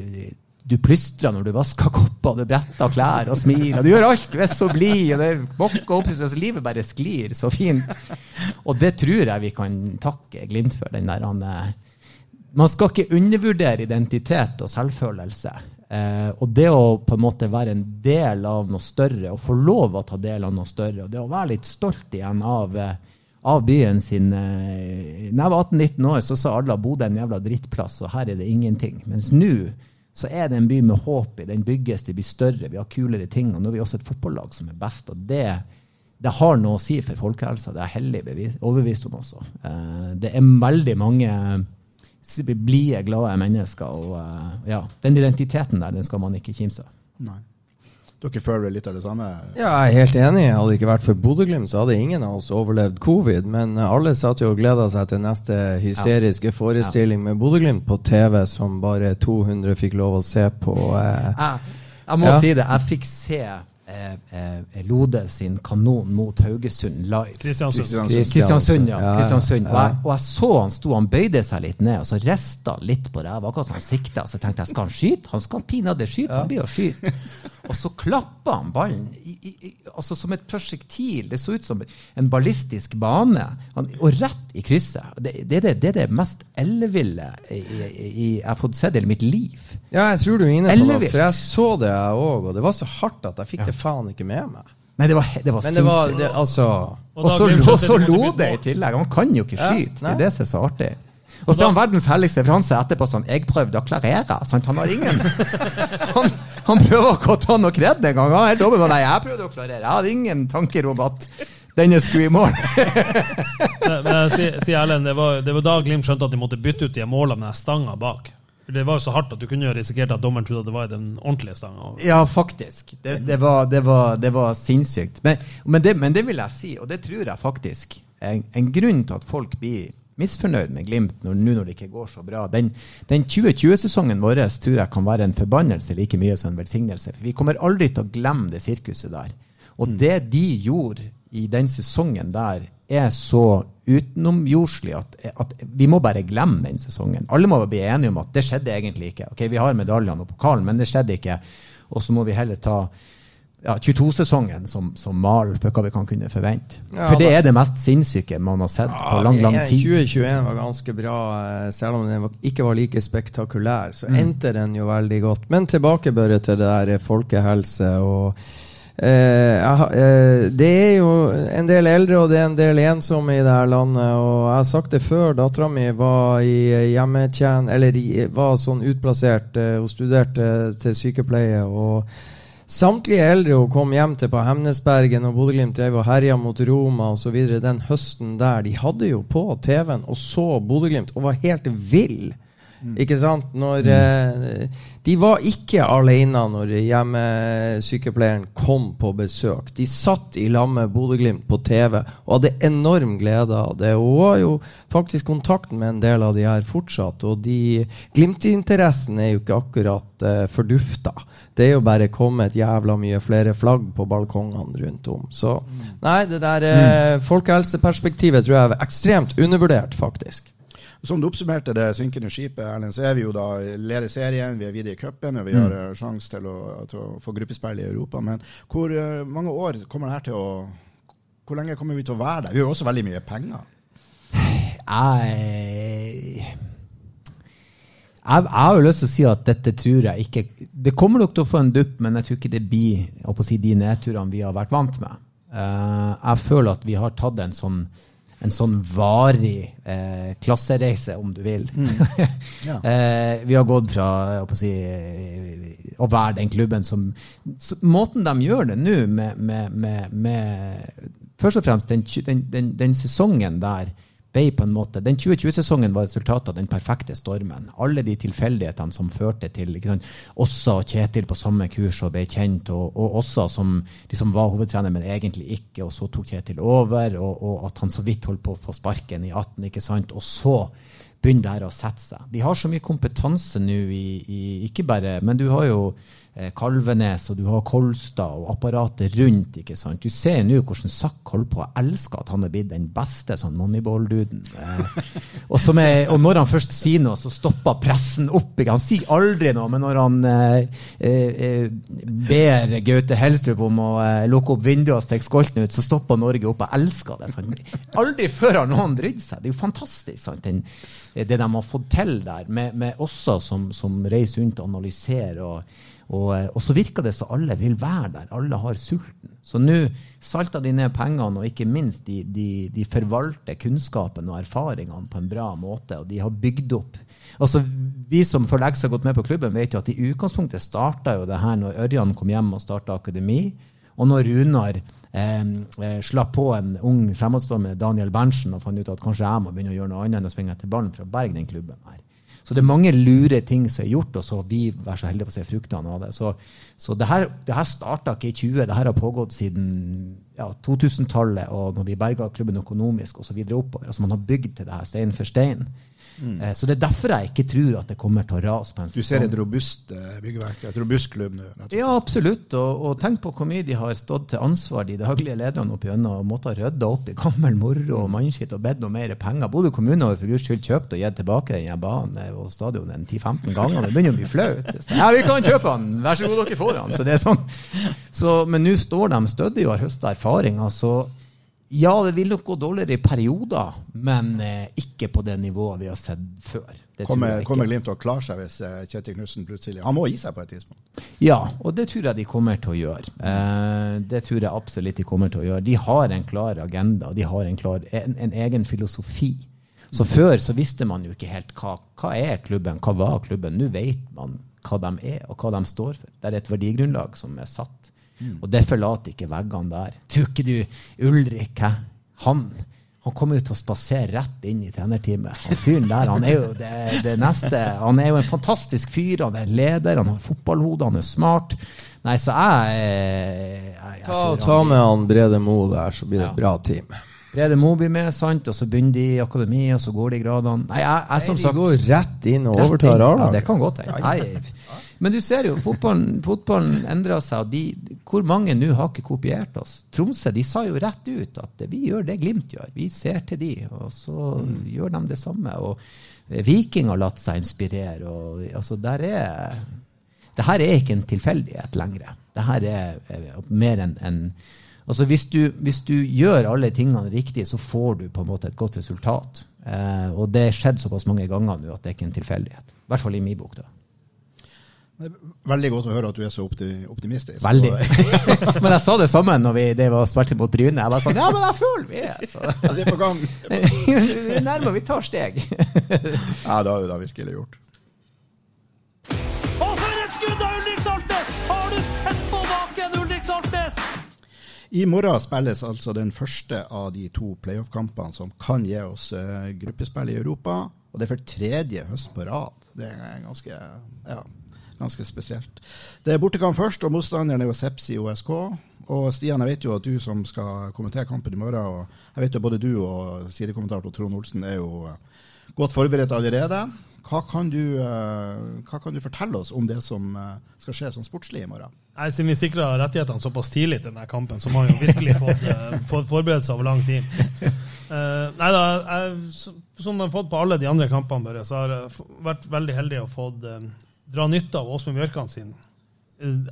du plystrer når du vasker kopper, du bretter klær og smiler. Du gjør alt, du er så blid, og det bokker opp, så livet bare sklir så fint. Og det tror jeg vi kan takke Glimt for. den der, han, eh, Man skal ikke undervurdere identitet og selvfølelse. Eh, og det å på en måte være en del av noe større, og få lov å ta del av noe større, og det å være litt stolt igjen av eh, av byen sin eh, Når jeg var 18-19 år, så sa alle at Bodø er en jævla drittplass, og her er det ingenting. Mens nå så er det en by med håp i. Den bygges, det blir større, vi har kulere ting. Og nå er vi også et fotballag som er best. Og det, det har noe å si for folkehelsa. Det er hellig bevis, overbevist om også. Eh, det er veldig mange blide, glade mennesker. Og eh, ja, den identiteten der, den skal man ikke kimse av. Dere føler vel litt av det samme? Ja, jeg er helt enig. Hadde det ikke vært for Bodø-Glimt, så hadde ingen av oss overlevd covid. Men eh, alle satt jo og gleda seg til neste hysteriske forestilling med Bodø-Glimt på TV, som bare 200 fikk lov å se på. Eh. Jeg, jeg må Ja. si det. Jeg fikk se eh, eh, Lode sin kanon mot Haugesund live. Kristiansund. Kristiansund. Kristiansund, ja. Kristiansund. Og, jeg, og jeg så han sto, han bøyde seg litt ned, og så rista litt på ræva, akkurat som han sikta. Så tenkte jeg, skal han skyte? Han skal pinadø skyte, han blir å skyte. Og så klappa han ballen i, i, i, altså som et prosjektil. Det så ut som en ballistisk bane. Han, og rett i krysset. Det, det, det, det er det mest elleville i, jeg har fått sett i mitt liv. Ja, jeg tror du er inne på noe, for jeg så det jeg òg, og det var så hardt at jeg fikk det faen ikke med meg. Nei, det var, det var Men det var det, altså Og Og så Glimt lo, så lo det i tillegg. Han kan jo ikke Ja, skyte. Det nei. er det som er så artig. Og så er han verdens helligste, for han sier etterpå sånn Jeg prøvde å klarere. Sant? Han har ingen Han, han prøver ikke å ta noe kred engang. Han er helt åpen Nei, jeg prøvde å klarere. Jeg hadde ingen tanker om at denne skulle i mål. Men- si Erlend, det var, det var da Glimt skjønte at de måtte bytte ut de målene med stanga bak. For Det var jo så hardt at du kunne jo risikert at dommeren trodde at det var i den ordentlige stanga. Ja, faktisk. Det, det, var, det, var, det var sinnssykt. Men, men, det, men det vil jeg si, og det tror jeg faktisk en, en grunn til at folk blir misfornøyd med Glimt når, nå når det ikke går så bra. Den, den 2020-sesongen vår tror jeg kan være en forbannelse like mye som en velsignelse. For vi kommer aldri til å glemme det sirkuset der. Og det de gjorde i den sesongen der, er så utenomjordslig at, at vi må bare glemme den sesongen. Alle må bli enige om at det skjedde egentlig ikke. Ok, Vi har medaljene og pokalen, men det skjedde ikke. Og så må vi heller ta ja, 22-sesongen som, som mal for hva vi kan kunne forvente. Ja, For det er det mest sinnssyke man har sett på lang, lang tid. 2021 var ganske bra, eh, selv om den ikke var like spektakulær. Så endte den jo veldig godt. Men tilbake bare til det der eh, folkehelse og eh, eh, Det er jo en del eldre og det er en del ensomme i det her landet. Og jeg har sagt det før, dattera mi var i hjemmetjen... Eller var sånn utplassert. eh, Hun studerte til sykepleie. og Samtlige eldre hun kom hjem til på Hemnesbergen og Bodø-Glimt drev og herja mot Roma osv. den høsten der, de hadde jo på TV-en og så Bodø-Glimt og var helt vill. Ikke sant? Når, eh, de var ikke alene når hjemmesykepleieren kom på besøk. De satt i lag med Bodø-Glimt på TV og hadde enorm glede av det. Hun har jo faktisk kontakten med en del av de her fortsatt, og de Glimt-interessen er jo ikke akkurat eh, fordufta. Det er jo bare kommet jævla mye flere flagg på balkongene rundt om. Så nei, det der eh, folkehelseperspektivet tror jeg er ekstremt undervurdert, faktisk. Som du oppsummerte det synkende skipet, Erlend, så er vi jo da leder serien, vi er videre i cupen, og vi har mm. sjanse til, til å få gruppespill i Europa. Men hvor eh, mange år kommer det her til å Hvor lenge kommer vi til å være der? Vi har jo også veldig mye penger. Jeg, jeg, jeg har jo lyst til å si at dette tror jeg ikke Det kommer nok til å få en dupp, men jeg tror ikke det blir si, de nedturene vi har vært vant med. Eh, jeg føler at vi har tatt en sånn, en sånn varig eh, klassereise, om du vil. Ja. Eh, vi har gått fra å, si, eh, å være den klubben som så, Måten de gjør det nå, med, med, med, med Først og fremst den, den, den, den sesongen der ble på en måte, Den 2020-sesongen var resultatet av den perfekte stormen. Alle de tilfeldighetene som førte til ikke sant, Åssa Kjetil på samme kurs og ble kjent, og, og Åssa som liksom var hovedtrener, men egentlig ikke, og så tok Kjetil over, og, og at han så vidt holdt på å få sparken i 18, ikke sant, og så begynner det her å sette seg. De har så mye kompetanse nå i, i Ikke bare Men du har jo Kalvenes, og du har Kolstad og apparatet rundt. ikke sant? Du ser nå hvordan Sakk holder på. Jeg elsker at han er blitt den beste sånn moneyball-duden. Eh, og, og når han først sier noe, så stopper pressen opp. Ikke? Han sier aldri noe, men når han eh, eh, eh, ber Gaute Helstrup om å eh, lukke opp vinduet og stikke skolten ut, så stopper Norge opp. Jeg elsker det. Sant? Aldri før har noen brydd seg. Det er jo fantastisk. Sant? Den, det de har fått til der, med, med Åssa som, som reiser rundt og analyserer. Og, eh, og så virker det som alle vil være der. Alle har sulten. Så nå salter de ned pengene, og ikke minst de, de, de forvalter kunnskapen og erfaringene på en bra måte. Og de har bygd opp Altså, Vi som for lengst har gått med på klubben, vet jo at i utgangspunktet starta jo det her når Ørjan kom hjem og starta akademi. Og når Runar eh, slapp på en ung fremadstormer, Daniel Berntsen og fant ut at kanskje jeg må begynne å gjøre noe annet enn å springe etter ballen for å berge den klubben her. Så det er mange lure ting som er gjort, og så vi vært så heldige å se fruktene av det. Så, så det her, det her starta ikke i 20, det her har pågått siden ja, 2000-tallet, og når vi berga klubben økonomisk osv. oppover. Altså man har bygd til det her stein for stein. Eh, så det er derfor jeg ikke tror at det kommer til å rase på en Du ser et robust eh, byggverk, et robust klubb nå. Ja, absolutt. Og, og tenk på hvor mye de har stått til ansvar, de daglige lederne opp gjennom, og måttet rydde opp i gammel moro og mannskitt og bedt om mer penger. Bodø kommune har for guds skyld kjøpt og gitt tilbake den her banen og stadionet en 10-15 ganger. Det begynner å bli flaut. Ja, vi kan kjøpe den! Vær så god, dere får den! Så det er sånn. Så, men nå står de stødig og har høsta erfaringer. Så ja, det vil nok gå dårligere i perioder, men eh, ikke på det nivået vi har sett før. Det Kommer, kommer Glimt til å klare seg hvis eh, Kjetil Knutsen plutselig Han må gi seg på et tidspunkt. Ja, og det tror jeg de kommer til å gjøre. Eh, det tror jeg absolutt de kommer til å gjøre. De har en klar agenda, de har en, klar, en, en egen filosofi. Så før så visste man jo ikke helt hva, hva er klubben, hva var klubben. Nå vet man hva de er, og hva de står for. Det er et verdigrunnlag som er satt. Og det forlater ikke veggene der. Tror ikke du Ulrik, hæ? Han han kommer jo til å spasere rett inn i trenerteamet. Han fyren der, han er jo det, det, neste. Han er jo en fantastisk fyr. Han er leder, han har fotballhode, han er smart. Nei, så jeg, jeg, jeg Ta, ta med han Brede Moe der, så blir det et bra team. Brede Mo blir med, sant? og så begynner de i akademi, og så går de gradene. Nei, jeg, jeg, som de sagt, går rett inn og overtar inn. Ja, A-laget. det kan godt hende. Men du ser jo, fotballen, fotballen endrer seg, og de, hvor mange nå har ikke kopiert oss? Tromsø de sa jo rett ut at vi gjør det Glimt gjør. Vi ser til de, og så gjør de det samme. Og Viking har latt seg inspirere. og altså der er det her er ikke en tilfeldighet lenger. Det her er mer enn en, altså hvis, du, hvis du gjør alle tingene riktig, så får du på en måte et godt resultat. Eh, og det har skjedd såpass mange ganger nå at det er ikke en tilfeldighet. I hvert fall i min bok. da. Det er veldig godt å høre at du er så optimistisk. Veldig. Men jeg sa det samme når vi det var spilte mot Bryne. Jeg var sånn Ja, men jeg føler vi er så. Ja, det er på gang. Vi nærmer vi tar steg. Ja, det har du da virkelig gjort. I morgen spilles altså den første av de to playoff-kampene som kan gi oss eh, gruppespill i Europa. Og det er for tredje høst på rad. Det er ganske, ja, ganske spesielt. Det er bortekamp først, og motstanderen er jo Sepsi OSK. Og Stian, jeg vet jo at du som skal kommentere kampen i morgen, og jeg vet jo både du og sidekommentator Trond Olsen er jo eh, godt forberedt allerede. Hva kan, du, eh, hva kan du fortelle oss om det som skal skje som sportslig i morgen? Nei, Siden vi sikra rettighetene såpass tidlig til denne kampen, så må vi jo virkelig fått, eh, fått forberedt seg over lang tid. Uh, nei da, jeg, som jeg har fått på alle de andre kampene, bare, så har jeg vært veldig heldig og fått uh, dra nytte av Åsmund Bjørkan sin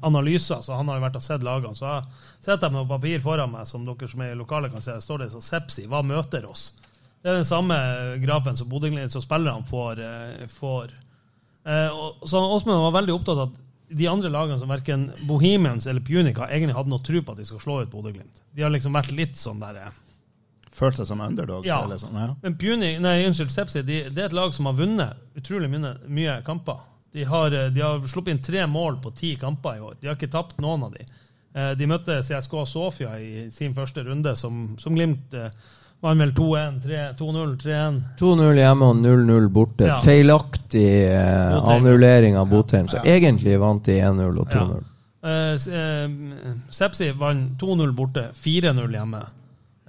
analyser. Så han har jo vært og sett lagene. Så jeg setter med noe papir foran meg, som dere som er i lokalet kan se. Står det så Sepsi, hva møter oss? Det er den samme grafen som som spillerne får. får. Eh, og, så Åsmund var veldig opptatt av at de andre lagene som verken Bohemians eller Punica egentlig hadde noe tro på at de skal slå ut Bodø-Glimt. De har liksom vært litt sånn der eh, Følt seg som underdogs? Ja. Eller sånn, ja. Men Puni, nei, unnskyld, Sepsi de, det er et lag som har vunnet utrolig mye, mye kamper. De har, eh, de har sluppet inn tre mål på ti kamper i år. De har ikke tapt noen av de. Eh, De møtte CSK Sofia i sin første runde, som, som Glimt vant vel 2-1, 3 2-0, 3-1. 2-0 hjemme og 0-0 borte. Ja. Feilaktig eh, annullering av Botheim. Så egentlig vant de 1-0 og 2-0. Eh, eh, Sepsi vant 2-0 borte, 4-0 hjemme.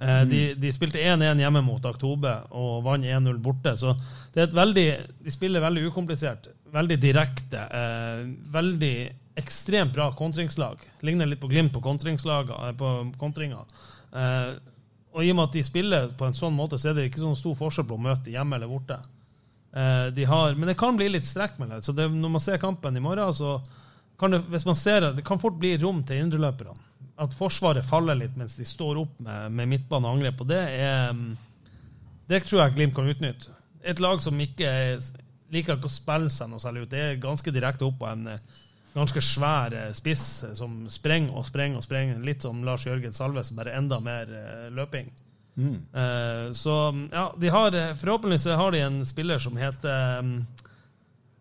Eh, de, de spilte 1-1 hjemme mot Aktobe og vant 1-0 borte. Så det er et veldig, de spiller veldig ukomplisert, veldig direkte. Eh, veldig ekstremt bra kontringslag. Ligner litt på Glimt på kontringslag, eh, på kontringer. Eh, og i og med at de spiller på en sånn måte, så er det ikke sånn stor forskjell på å møte hjemme eller borte. Eh, de har, men det kan bli litt strekk med det. Så det, når man ser kampen i morgen, så kan det, hvis man ser det, kan fort bli rom til indreløperne. At Forsvaret faller litt mens de står opp med, med midtbane og angrep. Og det er mm, Det tror jeg Glimt kan utnytte. Et lag som ikke er- liker ikke å spille seg noe særlig ut. Det er ganske direkte opp på en ganske svær spiss som sprenger og sprenger og sprenger. Litt som Lars Jørgen Salves, bare enda mer eh, løping. Eh, så ja, de har eh, forhåpentligvis har de en spiller som heter um,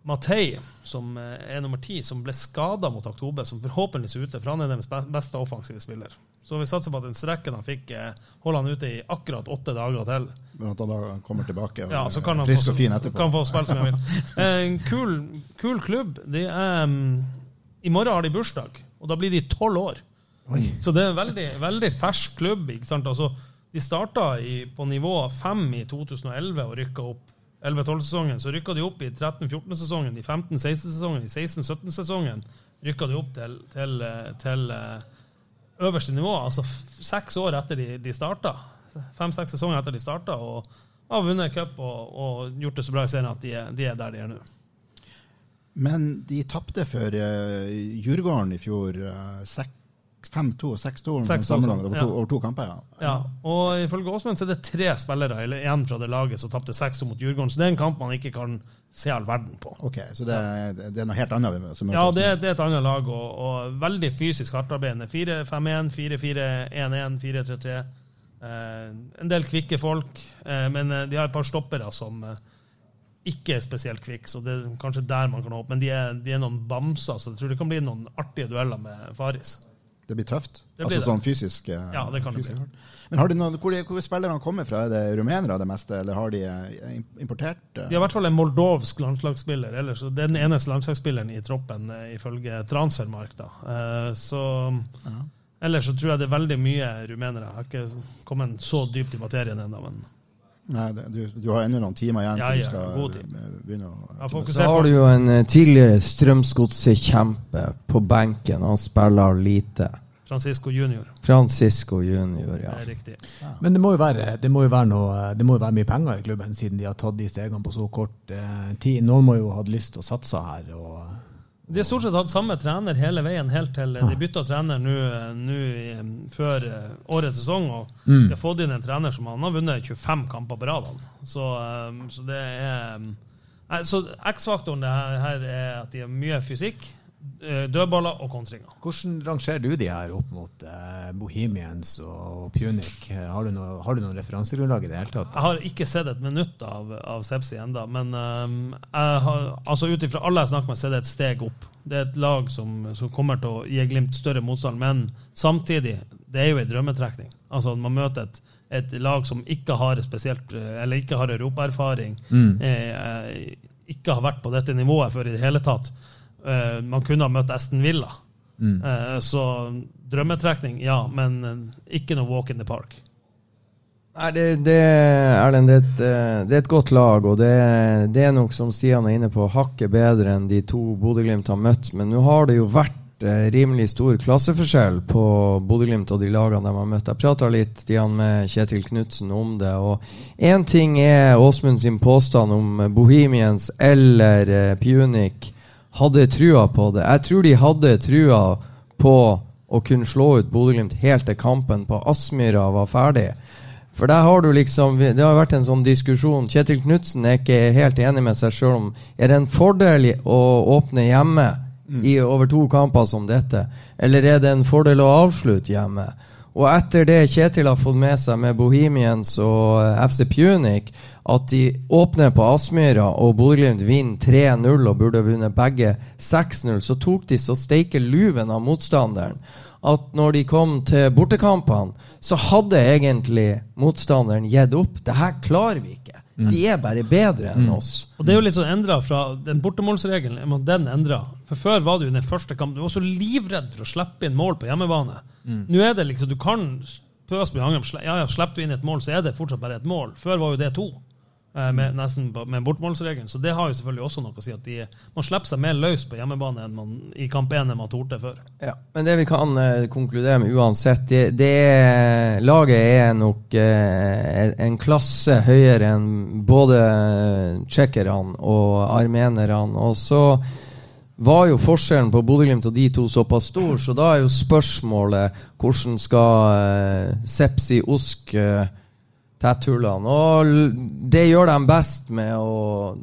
Matei, som er nummer ti, som ble skada mot Oktober, som forhåpentligvis er ute, for han er deres beste offensive spiller. Så vi satser på at den strekken han fikk, eh, holder han ute i akkurat åtte dager til. Men at han da kommer tilbake Ja, så kan han frisk få, og fin etterpå. kan få spille som han vil. Eh, En kul, kul klubb. De er, mm, I morgen har de bursdag, og da blir de tolv år. Så det er en veldig, veldig fersk klubb. ikke sant? Altså, de starta i, på nivå fem i 2011 og rykka opp 11-12-sesongen. Så rykka de opp i 13-14-sesongen, i 15-16-sesongen, i 16-17-sesongen rykka de opp til, til, eh, til øverste nivå. Altså seks år etter de, de starta. Fem-seks sesonger etter de starta. Og har vunnet cup og, og gjort det så bra i serien at de er, de er der de er nå. Men de tapte for uh, Djurgården i fjor. Uh, 5-2 og 6-2 6-2, over, to- ja. over to kamper. Ja. Ja, og ifølge Åsmund så er det tre spillere eller én fra det laget som tapte 6-2 mot Djurgården. Så det er en kamp man ikke kan se all verden på. Ok, Så det, er- det er noe helt annet vi møter Ja, det, det er et annet lag, og, og veldig fysisk hardtarbeidende. 4-5-1, 4-4-1-1, 4-3-3. Eh, en del kvikke folk, eh, men eh, de har et par stoppere som eh, ikke er spesielt kvikke, så det er kanskje der man kan håpe. Men de er, de er noen bamser, så jeg tror det kan bli noen artige dueller med Faris. Det blir tøft. Det blir altså det. sånn fysisk. eh, Ja, det kan det bli. Men har de noen, hvor, hvor spillerne kommer fra? Er det rumenere det meste, eller har de eh, importert? eh? De har i hvert fall en moldovsk landslagsspiller. Ellers, det er den eneste landslagsspilleren i troppen, ifølge Transermark. Da. Så ja. Ellers så tror jeg det er veldig mye rumenere. Jeg har ikke kommet så dypt i materien ennå, men Nei, du, du har ennå noen timer igjen Ja, til du ja, skal god tid. eh, begynne å Så har du jo en eh, tidligere Strømsgodset-kjempe på benken. Han spiller lite. Francisco Junior. Francisco junior, ja. Det er riktig. Men det må jo være, det må jo være, noe, det må jo være mye penger i klubben, siden de har tatt de stegene på så kort eh, tid. Noen må jo ha hatt lyst til å satse her. og... De har stort sett hatt samme trener hele veien, helt til de bytta trener nå nå før eh, årets sesong. Og de har fått inn en trener som han har vunnet 25 kamper på rad. Så, eh, så det er Så X-faktoren her, er at de har mye fysikk, dødballer og kontringer. Hvordan rangerer du de her opp mot eh, Bohemians og Punic? Eh, Har du noe, har du noen referansegrunnlag i det hele tatt? Jeg har ikke sett et minutt av, av Sepsi enda, men um, har, altså ut ifra alle jeg snakker med, så er det et steg opp. Det er et lag som, som kommer til å gi Glimt større motstand, men samtidig, det er jo ei drømmetrekning. Altså Man møter et, et lag som ikke har spesielt, eh, eller ikke har europaerfaring, eh, ikke har vært på dette nivået før i det hele tatt. Eh, man kunne ha møtt Aston Villa. Eh, så drømmetrekning, ja, men uh, ikke noe walk in the park. Nei, det, det, Erlend, det, et, det er et godt lag, og det, det er nok, som Stian er inne på, hakket bedre enn de to Bodø-Glimt har møtt. Men nå har det jo vært eh, rimelig stor klasseforskjell på Bodø-Glimt og de lagene de har møtt. Jeg prata litt Stian, med Kjetil Knutsen om det. og Én ting er Åsmund sin påstand om Bohemians eller eh, Punic hadde trua på det. Jeg tror de hadde trua på å kunne slå ut Bodø-Glimt helt til kampen på Aspmyra var ferdig. For der har du liksom Det har vært en sånn diskusjon. Kjetil Knutsen er ikke helt enig med seg sjøl om Er det en fordel å åpne hjemme i over to kamper som dette, eller er det en fordel å avslutte hjemme? Og etter det Kjetil har fått med seg med Bohemians og eh, FC Punic, at de åpner på Aspmyra og Bodø-Glimt vinner 3-0 og burde vunnet begge 6-0, så tok de så steike luven av motstanderen at når de kom til bortekampene, så hadde egentlig motstanderen gitt opp. Det her klarer vi ikke. De er bare bedre enn oss. Og det er jo litt sånn endra fra den bortemålsregelen. er Den endra. For Før var du i den første kampen. Du var så livredd for å slippe inn mål på hjemmebane. Nå er det liksom, Du kan pøse med angrep. Ja, ja, Slipper du inn et mål, så er det fortsatt bare et mål. Før var jo det to. Eh, Med, nesten med bortmålsregelen. Så det har jo selvfølgelig også noe å si. at de, Man slipper seg mer løs på hjemmebane enn man, i kamp 1 enn man torde før. Ja, men det vi kan eh, konkludere med uansett, det, det laget er nok eh, en klasse høyere enn både tsjekkerne og armenerne. Og så var jo forskjellen på Bodø-Glimt og de to såpass stor, så da er jo spørsmålet hvordan skal eh, Sepsi Osk eh, tette hullene? Og det gjør de best med å,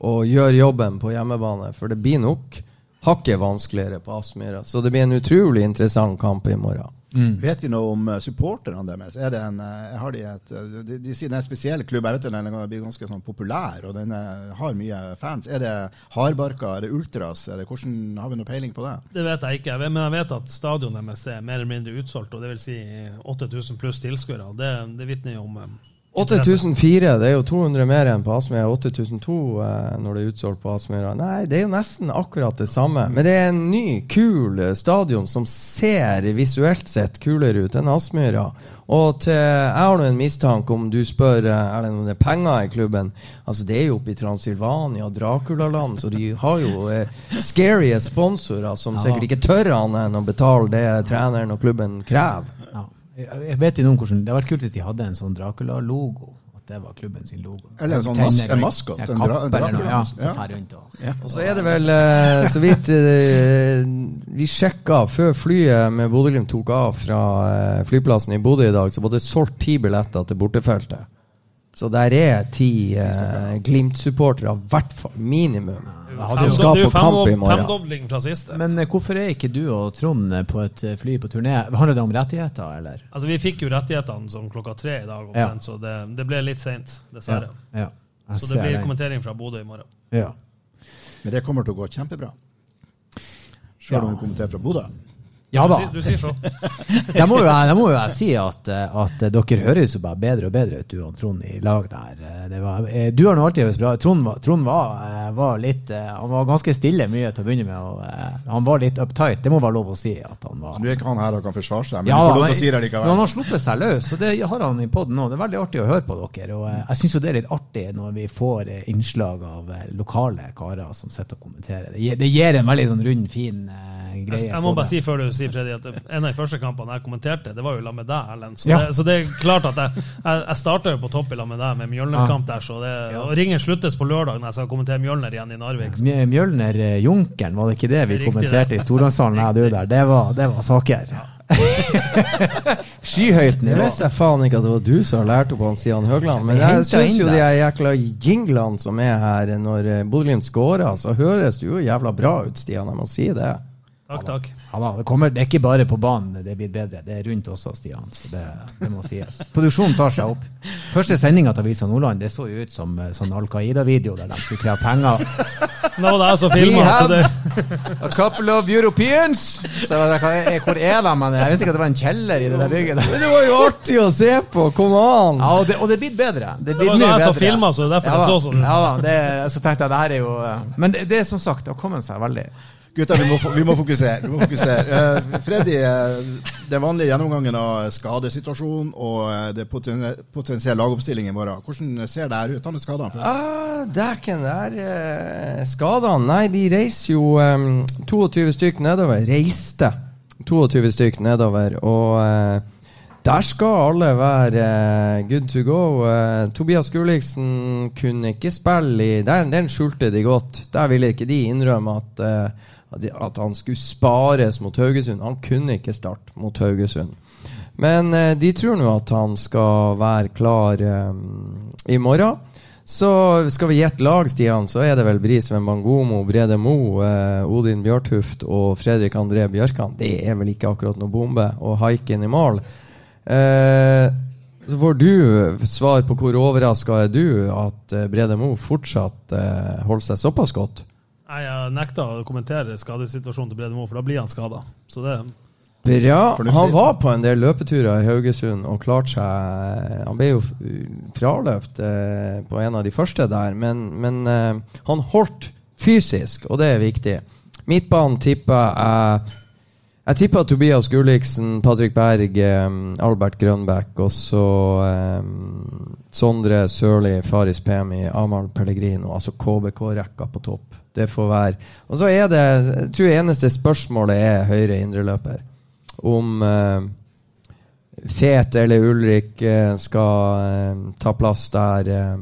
å gjøre jobben på hjemmebane, for det blir nok hakket vanskeligere på Aspmyra. Så det blir en utrolig interessant kamp i morgen. Vet vi noe om eh, supporterne deres? Er det en, eh, har de, et, eh, de, de sier det er en spesiell klubb. Jeg vet den er blitt ganske sånn populær, og den har mye fans. Er det hardbarka, er det ultras? Er det, hvordan, har vi noe peiling på det? Det vet jeg ikke, men jeg vet at stadionet deres er mer eller mindre utsolgt. og det vil Si 8000 pluss tilskuere. Det, det vitner om. 8004, det er jo 200 mer enn på Aspmyra. 8002 eh, når det er utsolgt på Aspmyra. Nei, det er jo nesten akkurat det samme. Men det er en ny, kul eh, stadion som ser visuelt sett kulere ut enn Aspmyra. Og til, jeg har nå en mistanke, om du spør eh, er det noen penger i klubben Altså Det er jo oppe i Transylvania, Draculaland, så de har jo eh, scary sponsorer som sikkert ikke tør annet enn å betale det treneren og klubben krever. Ja. Jeg vet jo noe om hvordan, Det hadde vært kult hvis de hadde en sånn Dracula-logo. At det var klubben sin logo. Eller en sånn mas- en maskot, en dra- kappe eller noe. Ja, så Ja. rundt og Og så er det vel, eh, så vidt eh, vi sjekka før flyet med Bodø-Glimt tok av fra eh, flyplassen i Bodø i dag, så var det solgt ti billetter til bortefeltet. Så der er ti eh, Glimt-supportere, i hvert fall minimum. Fem- som skal på kamp i morgen. Femdobling fra sist. Men eh, hvorfor er ikke du og Trond eh, på et eh, fly på turné? Handler det om rettigheter, eller? Altså, vi fikk jo rettighetene som klokka tre i dag, Ja. så det, det ble litt seint, dessverre. Ja. Ja. Så det blir den. kommentering fra Bodø i morgen. Ja. Men det kommer til å gå kjempebra. Selv om du kommenterer fra Bodø. Ja da. Du sier, du sier så. Da må jo jeg, må jo jeg si at, eh, at dere høres jo bare bedre og bedre ut, du og Trond i lag der. Eh, Det var, eh, du har nå alltid hørt bra Trond, var- Trond var, eh, var litt eh, Han var ganske stille mye til å begynne med. Og, eh, han var litt uptight, det må være lov å si. at han var... Nå er ikke han her og kan forsvare seg, men Ja, du får lov til å si det Men han har sluppet seg løs, og det har han i poden nå. Det er veldig artig å høre på dere. Og eh, jeg syns jo det er litt artig når vi får eh, innslag av eh, lokale karer som sitter og kommenterer. Det gir, det gir en veldig sånn rund, fin eh, Jeg, jeg må bare det. si før du sier, Freddy, at en av de første kampene jeg kommenterte, det var jo sammen med deg, Erlend. Så, Ja. det, så det er klart at jeg, jeg, jeg starta jo på topp i lag med deg med Mjølner-kamp der, så det, og ringen sluttes på lørdag når jeg skal kommentere Mjølner igjen i Narvik. Så Mjølner eh, Junkeren, var det ikke det vi Riktig kommenterte det. i Storlandshallen? Nei, du der. Det var, det var saker. Skyhøyt Det visste jeg faen ikke at det var du som har lært opp han Stian Høgland. Men jeg syns jo de jækla jinglene som er her når Bodø-Glimt scorer, så høres det jo jævla bra ut, Stian. Jeg må si det. Takk, takk. Ja, da, det, kommer, det er ikke bare på banen det blir bedre, det er rundt også, Stian. Så det, det må sies. Produksjonen tar seg opp. Første sendinga til Avisa Nordland det så jo ut som eh, sånn Al Qaida-video der de skulle kreve penger. Nå var det jeg som filma, så det A couple of Europeans! Så jeg, hvor er de? Men jeg visste ikke at det var en kjeller i det der bygget. der. Men det var jo artig å se på! Kom an! Ja, og det, og det blir bedre. Det, blir var mye jeg som filma, så det er derfor ja, det så sånn. Ja da, det, så tenkte jeg det her er jo eh, Men det, det er som sagt, det har kommet seg veldig. Gutter, vi må, vi må fokusere. Vi må fokusere. Uh, Freddy, eh, den vanlige gjennomgangen av skadesituasjonen og eh, det poten potensielle lagoppstilling i morgen. Hvordan ser det her ut? Ta med skadene. Ah, Dæken, der Skadene Nei, de reiser jo um, 22 stykk nedover. Reiste 22 stykk nedover. Og der skal alle være uh, good to go. Uh, Tobias Gulliksen kunne ikke spille i Den, den skjulte de godt. Der ville ikke de innrømme at, eh, at han skulle spares mot Haugesund. Han kunne ikke starte mot Haugesund. Men eh, de tror nå at han skal være klar eh, i morgen. Så skal vi gjette lag, Stian, så er det vel Brisveen Bangomo, Brede Mo, eh, Odin Bjørtuft og Fredrik André Bjørkan. Det er vel ikke akkurat noe bombe. Og haiken i mål. Eh, så får du svar på hvor overraska er du at eh, Brede Mo fortsatt eh, holder seg såpass godt? Nei, Jeg nekta å kommentere skadesituasjonen til Brede Moe, for da blir han skada. Så Bra. Han var på en del løpeturer i Haugesund og klarte seg Han ble jo fraløft fraløpt eh, på en av de første der, men, men eh, han holdt fysisk, og det er viktig. Midtbanen tipper jeg Jeg tippa Tobias Gulliksen, Patrick Berg, Albert Grønbæk og så um, Sondre Sørli, Faris Pemi, Amahl Pellegrino. Altså KBK-rekka på topp. Det får være. Og så er det Jeg tror eneste spørsmålet er høyre indreløper om eh, Fet eller Ulrik eh, skal eh, ta plass der.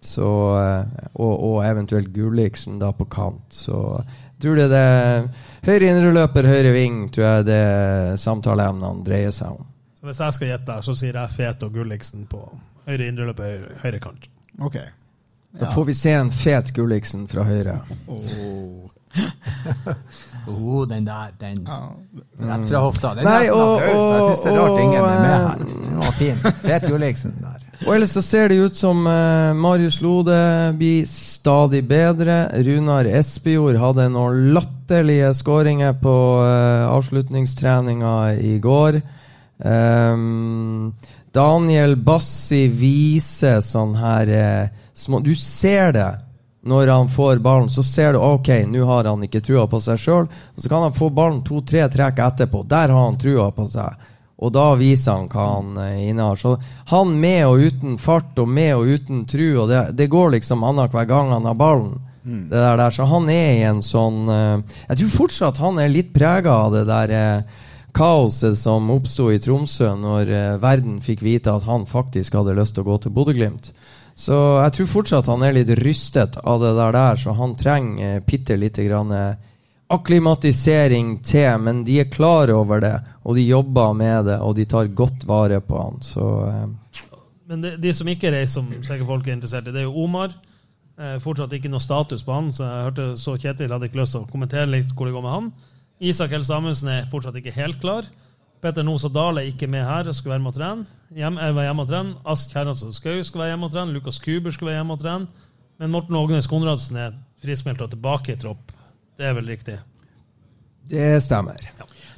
så, eh, og, og eventuelt Gulliksen da på kant. Så tror det er det Høyre indreløper, høyre ving, tror jeg det samtaleemnene dreier seg om. Så hvis jeg skal gjette, så sier jeg Fet og Gulliksen på høyre indreløper, høyre, høyre kant. Ok. Da får vi se en fet Gulliksen fra høyre. Oh, den der, den. Rett fra hofta. Den Nei, og, og-. Jeg syns det er rart ingen er med her. Den var fin. Fet Gulliksen der. Og ellers så ser det ut som uh, Marius Lode blir stadig bedre. Runar Espejord hadde noen latterlige skåringer på uh, avslutningstreninga i går. Um, Daniel Bassi viser sånn her uh, små Du ser det når han får ballen. Så ser du ok, nå har han ikke trua på seg sjøl. Så kan han få ballen to-tre trekk etterpå. Der har han trua på seg. Og da viser han hva han eh, innehar. Så han med og uten fart og med og uten tru, og det, det går liksom annenhver gang han har ballen. Det der, der. Så han er i en sånn eh, Jeg tror fortsatt han er litt prega av det der eh, kaoset som oppsto i Tromsø når verden fikk vite at han faktisk hadde lyst til å gå til Bodø-Glimt. Så jeg tror fortsatt han er litt rystet av det der, der så han trenger eh, bitte lite grann eh, akklimatisering til, men de er klar over det, og de jobber med det, og de tar godt vare på han. Så eh, Men de, de som ikke reiser, som sikkert folk er interessert i, det er jo Omar. Eh, fortsatt ikke noe status på han, så jeg hørte så Kjetil hadde ikke lyst til å kommentere litt hvor det går med han. Isak Helse Amundsen er fortsatt ikke helt klar. Petter Nos og Dahl er ikke med her og skal være med og trene. Hjem, jeg var hjemme og trene. Ask Herransen Skau skal være hjemme og trene. Lukas Kuber skal være hjemme og trene. Men Morten Ågnes Konradsen er friskmeldt og tilbake i tropp. Det er vel riktig? Det stemmer.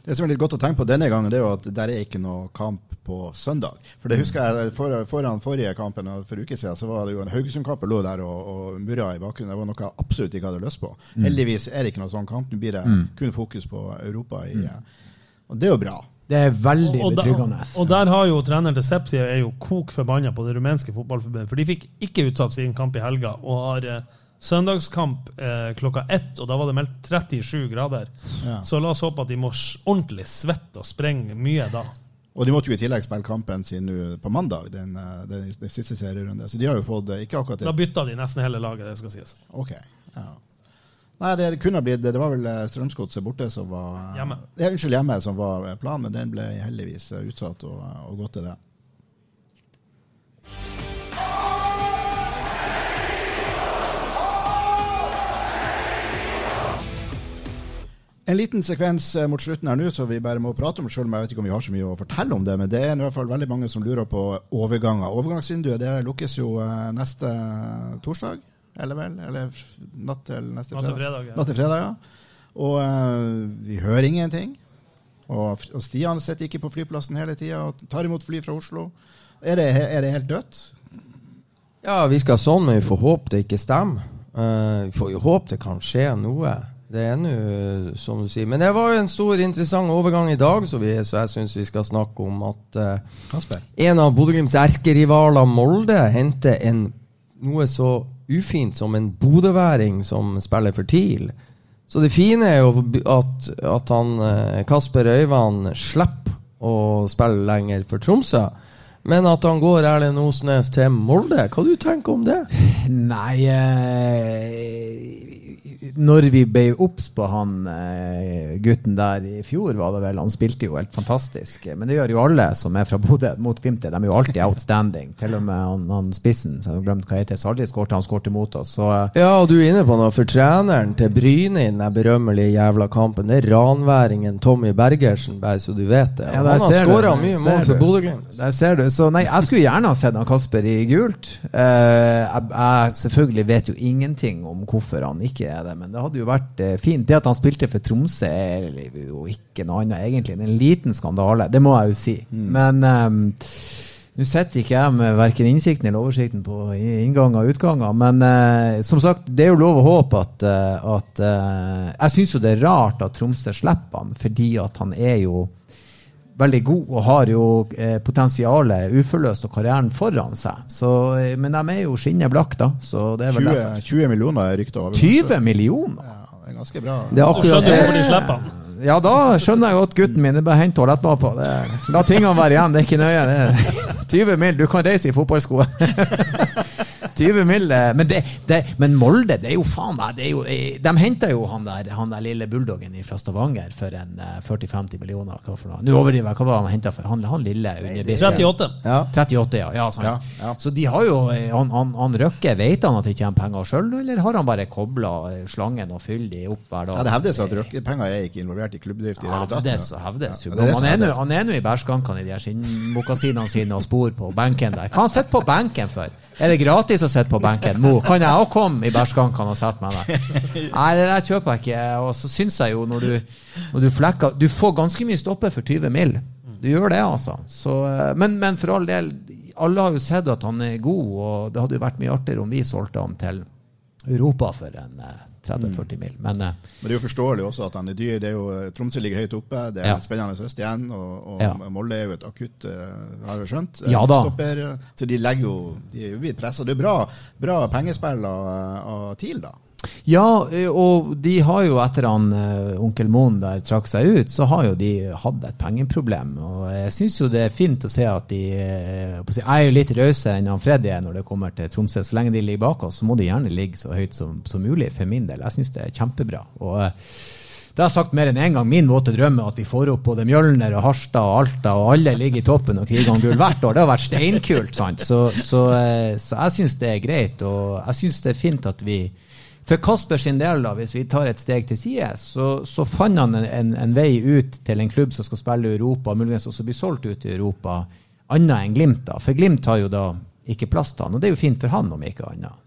Det som er litt godt å tenke på denne gangen, det er jo at der er ikke noe kamp på søndag. For det husker jeg for, foran forrige kampen for uke siden, så var det jo en Haugesund-kamp lå der og, og murra i bakgrunnen. Det var noe jeg absolutt ikke hadde lyst på. Mm. Heldigvis er det ikke noe sånn kamp. Nå blir det kun fokus på Europa. I, Og det er jo bra. Det er veldig Og, og betryggende. og der har jo treneren til Sepsia er jo kok forbanna på det rumenske fotballforbundet. For de fikk ikke utsatt sin kamp i helga, og har eh, søndagskamp eh, klokka ett, og da var det meldt 37 grader. Ja. Så la oss håpe at de må ordentlig svette og sprenge mye da. Og de måtte jo i tillegg spille kampen sin nå på mandag, den, eh, den, den siste serierunde. Så de har jo fått eh, ikke akkurat Da bytta de nesten hele laget, det skal sies. Ok, ja. Nei, det kunne ha blitt Det var vel eh, Strømsgodset borte som var eh, Hjemme. Ja, unnskyld, hjemme som var eh, planen, men den ble heldigvis utsatt og, og gått til det. En liten sekvens mot slutten her nå, så vi bare må prate om selv om jeg vet ikke om vi har så mye å fortelle om det. Men det er i hvert fall veldig mange som lurer på overganger. Overgangsvinduet det lukkes jo neste torsdag, eller vel? Eller natt til neste Natt til fredag, ja. Natt til fredag, ja. Og uh, vi hører ingenting. Og, og Stian sitter ikke på flyplassen hele tida og tar imot fly fra Oslo. Er det, er det helt dødt? Ja, vi skal sånn, men vi får håpe det ikke stemmer. Uh, vi får jo håpe det kan skje noe. Det er nå, som du sier. Men det var jo en stor, interessant overgang i dag, så, vi, så jeg syns vi skal snakke om at uh, en av Bodø-Glimts erkerivaler, Molde, henter en, noe så ufint som en bodøværing som spiller for TIL. Så det fine er jo at, at han, eh, Kasper Øyvand slipper å spille lenger for Tromsø. Men at han går Erlend Osnes til Molde, hva du tenker om det? Nei eh, Når vi ble obs på han eh, gutten der i fjor, var det vel Han spilte jo helt fantastisk. Men det gjør jo alle som er fra Bodø mot Glimt. De er jo alltid outstanding. Til og med han, han spissen, som jeg har glemt hva heter, så aldri skårte han skårte mot oss. Så eh, Ja, og du er inne på noe, for treneren til Bryne i den berømmelige jævla kampen, det er ranværingen Tommy Bergersen, bare så du vet det. Ja, han har skåra mye mål for. Bodø-Glimt. Der ser du. Så nei, jeg skulle gjerne ha sett han Kasper i gult. Uh, jeg, jeg selvfølgelig vet jo ingenting om hvorfor han ikke er det, men det hadde jo vært eh, fint. Det at han spilte for Tromsø er jo ikke noe annet egentlig enn en liten skandale. Det må jeg jo si. Men um, nå sitter ikke jeg med verken innsikten eller oversikten på innganger og utganger, men eh, som sagt, det er jo lov å håpe at, eh, at eh, Jeg syns jo det er rart at Tromsø slipper han, fordi at han er jo veldig god og har jo eh, potensialet uforløst og karrieren foran seg. Så, eh, men de er jo skinnet blakk, da. Så det er vel 20, derfor. 20 millioner er ryktet over. 20 millioner? Ja, det er ganske bra. Det er akkurat det. Ja, da skjønner jeg jo at gutten min er bare hent toalettmappa. Det- La tingene være igjen, det er ikke nøye. Det er 20 mil, du kan reise i fotballsko. 20 mil, eh, men, det, det, men Molde, det er jo faen meg eh, De henta jo han der, han der lille bulldoggen fra Stavanger for en eh, 40-50 millioner. Hva for noe? Nå overdriver jeg. Hva var han henta for? Han, han lille under 38. Ja. 38, ja. ja, sant. Ja, ja. Så de har jo eh, Han, han, han Røkke, vet han at de tjener penger sjøl, eller har han bare kobla slangen og fylt de opp hver dag? Ja, det hevdes at røkkepenger er ikke involvert i klubbdrift i det hele tatt. Hevdes hevdes. Ja, det er han, er nå, han er nå i bærskankene i de her skinnmokasinene sine og spor på benken der. Hva har han sitter på benken for? Er det gratis å sitter på benken? Mor, kan jeg òg komme i bærskankene og sette meg der? Nei, det der kjøper jeg ikke. Og så syns jeg jo, når du, når du flekker Du får ganske mye stopper for 20 mil. Du gjør det, altså. Så, eh, men, men for all del, alle har jo sett at han er god, og det hadde jo vært mye artigere om vi solgte han til Europa for en eh, 30-40 mil. Men eh, Men det er jo forståelig også at han er dyr. Det er jo, Tromsø ligger høyt oppe, det er Ja. spennende høst igjen. Og, og Ja. Molde er jo et akutt, eh, har jeg skjønt. Ja. Stopper, så de legger jo De er jo blitt pressa. Det er bra, bra pengespill av, av TIL, da. Ja, eh, og de har jo etter han eh, onkel Moen der trakk seg ut, så har jo de hatt et pengeproblem. Og jeg syns jo det er fint å se at de eh, Jeg er jo litt rausere enn han Freddy når det kommer til Tromsø. Så lenge de ligger bak oss, så må de gjerne ligge så høyt som, som mulig, for min del. Jeg syns det er kjempebra. Og, Det har jeg sagt mer enn én en gang. Min våte drøm er at vi får opp både Mjølner og Harstad og Alta, og alle ligger i toppen og kriger om gull hvert år. Det har vært steinkult. sant? Så, så, så jeg syns det er greit, og jeg syns det er fint at vi for Kasper sin del, da, hvis vi tar et steg til side, så, så fant han en, en, en, vei ut til en klubb som skal spille i Europa, muligens også bli solgt ut i Europa, annet enn Glimt. da. For Glimt har jo da ikke plass til han, og det er jo fint for han, om ikke annet.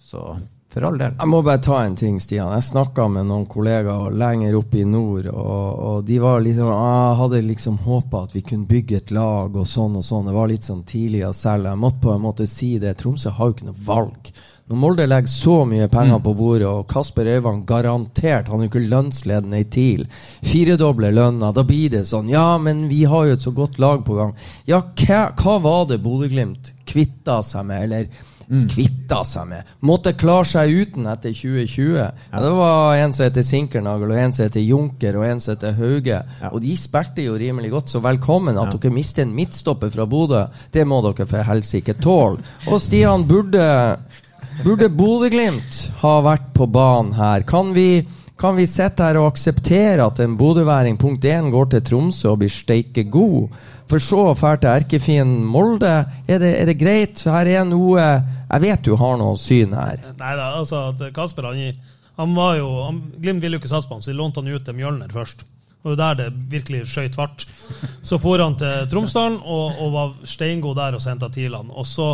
For all del. Jeg må bare ta en ting, Stian. Jeg snakka med noen kollegaer lenger oppe i nord, og, og de var liksom, Jeg hadde liksom håpa at vi kunne bygge et lag og sånn og sånn. Det var litt sånn tidlig å selge. Jeg måtte på en måte si det. Tromsø har jo ikke noe valg. Når Molde legger så mye penger mm. på bordet, og Kasper Øyvang garantert Han er jo ikke lønnsledende i TIL. Firedobler lønna. Da blir det sånn Ja, men vi har jo et så godt lag på gang. Ja, hva, hva var det Bodø-Glimt kvitta seg med, eller mm. kvitta seg med. Måtte klare seg uten etter 2020. Ja. det var en som heter Sinkernagel, og en som heter Junker, og en som heter Hauge. Ja. Og de spilte jo rimelig godt, så velkommen. At ja. dere mister en midtstopper fra Bodø, det må dere for helsike tåle. Og Stian, burde, burde Bodø-Glimt ha vært på banen her? Kan vi kan vi sitte her og akseptere at en bodøværing punkt 1 går til Tromsø og blir steike god? For så å dra til erkefienden Molde. Er det, er det, greit? Her er noe Jeg vet du har noe syn her. Nei da, altså at Kasper han, han var jo han, Glimt ville jo ikke satse på ham, så de lånte han ut til Mjølner først. Og det der det virkelig skøyt fart. Så for han til Tromsdalen og, og var steingod der og så henta TIL-ene. Og så,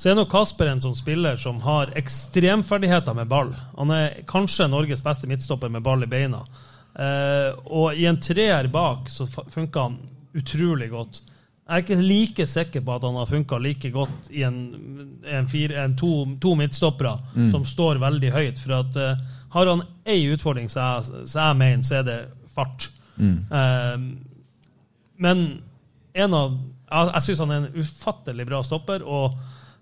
så er nok Kasper en sånn spiller som har ekstremferdigheter med ball. Han er kanskje Norges beste midtstopper med ball i beina. Eh, og i en treer bak så funka han utrolig godt. Jeg er ikke like sikker på at han har funka like godt i en, en, fire, en to, to, midtstoppere mm. som står veldig høyt. For at uh, har han ei utfordring, så jeg, så jeg mener, så er det fart. Mm. Uh, men en av Jeg, jeg syns han er en ufattelig bra stopper. og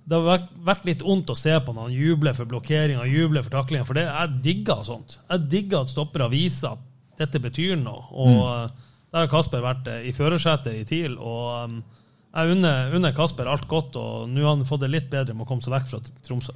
det har vært litt vondt å se på når han jubler for blokkeringa, jubler for taklinga. For det, jeg digger sånt. Jeg digger at stoppere viser at dette betyr noe. og mm. Der har Kasper vært eh, i førersetet i TIL. og um, jeg unner, unner Kasper alt godt, og nå har han fått det litt bedre med å komme seg vekk fra Tromsø.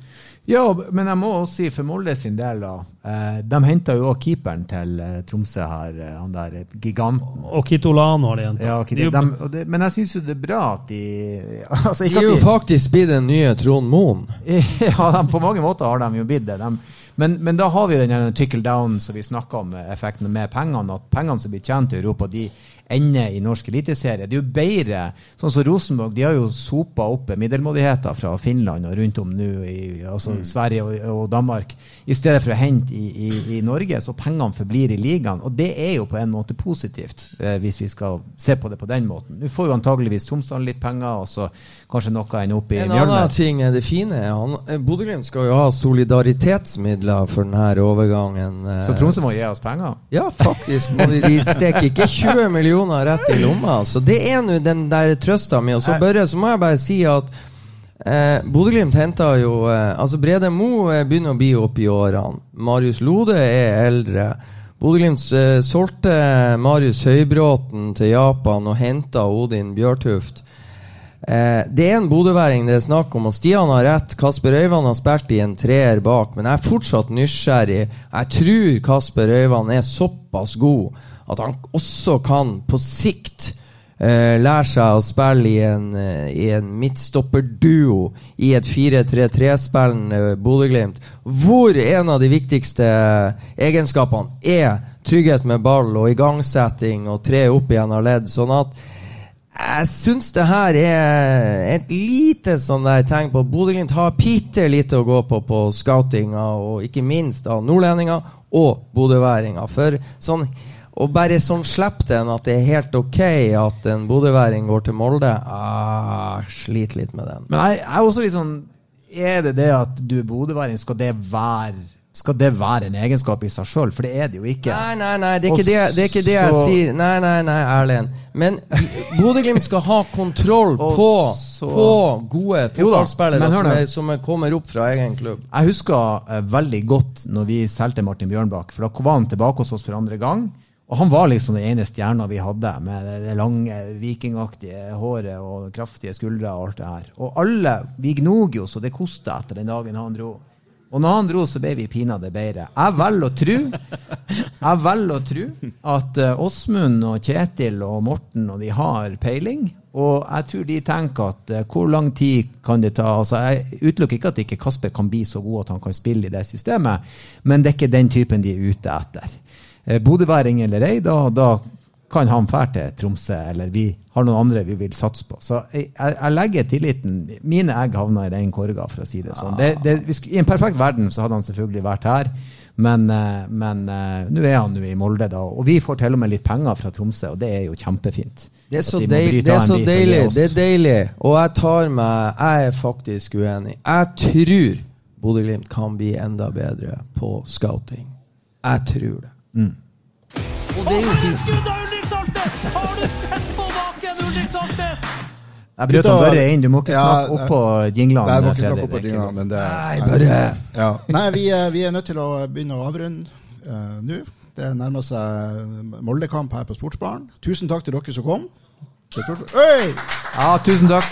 Ja, men jeg må også si for Molde sin del, da. Eh, de henta jo òg keeperen til eh, Tromsø her, eh, han der giganten. Og Kitolano har de henta. Ja, de, de, men jeg syns jo det er bra at de altså, De er jo faktisk blitt den nye Trond Moen. ja, de, på mange måter har de jo blitt det. De, men, men, da har vi den trickle down som vi snakka om, effekten med pengene. At pengene som blir tjent i Europa, de ender i norsk eliteserie. Det er jo bedre Sånn som Rosenborg, de har jo sopa opp middelmådigheter fra Finland og rundt om nå i altså mm. Sverige og, og, Danmark, i stedet for å hente i, i, i, Norge. Så pengene forblir i ligaen. Og det er jo på en måte positivt, eh, hvis vi skal se på det på den måten. Nå får jo antageligvis Tromsdalen litt penger, og så kanskje noe ender opp i En annen ting er det fine. Eh, Bodø-Glimt skal jo ha solidaritetsmidler for denne overgangen. Eh, så Tromsø må gi oss penger? Ja, faktisk. De steker ikke 20 millioner rett i lomma. Så det er nå den der trøsta mi. Og så, Børre, så må jeg bare si at Eh, Bodø-Glimt henta jo eh, Altså Brede Mo eh, begynner å bli oppe i årene. Marius Lode er eldre. Bodø-Glimt eh, solgte Marius Høybråten til Japan og henta Odin Bjørtuft. Eh, det er en bodøværing det er snakk om, og Stian har rett. Kasper Øyvand har spilt i en treer bak, men jeg er fortsatt nysgjerrig. Jeg tror Kasper Øyvand er såpass god at han også kan på sikt eh, lære seg å spille i en, eh, i en midtstopperduo i et 4-3-3-spillende Bodø-Glimt, hvor en av de viktigste egenskapene er trygghet med ball og igangsetting og tre opp igjen av ledd. sånn at jeg syns det her er et lite sånn der tegn på at Bodø-Glimt har bitte lite å gå på på scoutinga, og ikke minst av nordlendinger og bodøværinger. For sånn og bare sånn slipp den at det er helt ok at en bodøværing går til Molde. Ah, sliter litt med den. Men jeg, jeg er også litt sånn Er det det at du er bodøværing, skal det være skal det være en egenskap i seg sjøl? For det er det jo ikke. Nei, nei, nei, det er ikke, det, det, er ikke det, jeg sier. Nei, nei, nei, Erlend. Men Bodø-Glimt skal ha kontroll på, på gode fotballspillere som, som, kommer opp fra egen klubb. Jeg husker uh, veldig godt når vi solgte Martin Bjørnbakk, for da var han tilbake hos oss for andre gang. Og han var liksom den ene stjerna vi hadde, med det lange, vikingaktige håret og kraftige skuldre og alt det her. Og alle Vi gnog jo så det kosta etter den dagen han dro. Og når han dro, så ble vi pinadø bedre. Jeg velger å tro Jeg velger å tro at eh, Åsmund og Kjetil og Morten og de har peiling. Og jeg tror de tenker at eh, hvor lang tid kan det ta altså Jeg utelukker ikke at ikke Kasper kan bli så god at han kan spille i det systemet, men det er ikke den typen de er ute etter. Eh, Bodøværing eller ei, da, da kan han fære til Tromsø, eller vi har noen andre vi vil satse på. Så jeg, jeg legger tilliten Mine egg havna i den korga, for å si det sånn. Det, det, vi sk- I en perfekt verden så hadde han selvfølgelig vært her, men, eh, men eh, nå er han jo i Molde, da. Og vi får til og med litt penger fra Tromsø, og det er jo kjempefint. Det er så, de deil, det er så deilig. Det er deilig. Og jeg tar meg Jeg er faktisk uenig. Jeg tror Bodø-Glimt kan bli enda bedre på scouting. Jeg tror det. Mm. Og det er jo fint. Skudd av Ulrik Saltnes! Har du sett på baken, Ulrik Saltnes? Jeg brøt han Børre inn, du må ikke Ja, snakke oppå jinglene. Nei, må ikke snakke opp på jinglene, men det Nei, bare Ja. Nei, vi vi er nødt til å begynne å avrunde uh, nå. Det nærmer seg Molde-kamp her på Sportsbaren. Tusen takk til dere som kom. Ja, tusen takk.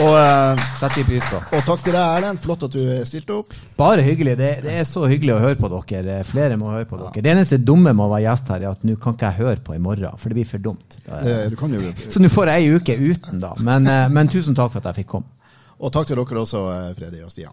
Og, uh, Setter vi pris på. og takk til deg, Erlend. Flott at du stilte opp. Bare hyggelig. Det, det er så hyggelig å høre på dere. Flere må høre på dere. Det eneste dumme med å være gjest her, er at nå kan ikke jeg høre på i morgen, for det blir for dumt. Er- Eh, Du kan jo Så nå får jeg ei uke uten, da. Men, uh, men tusen takk for at jeg fikk komme. Og takk til dere også, eh, Freddy og Stian.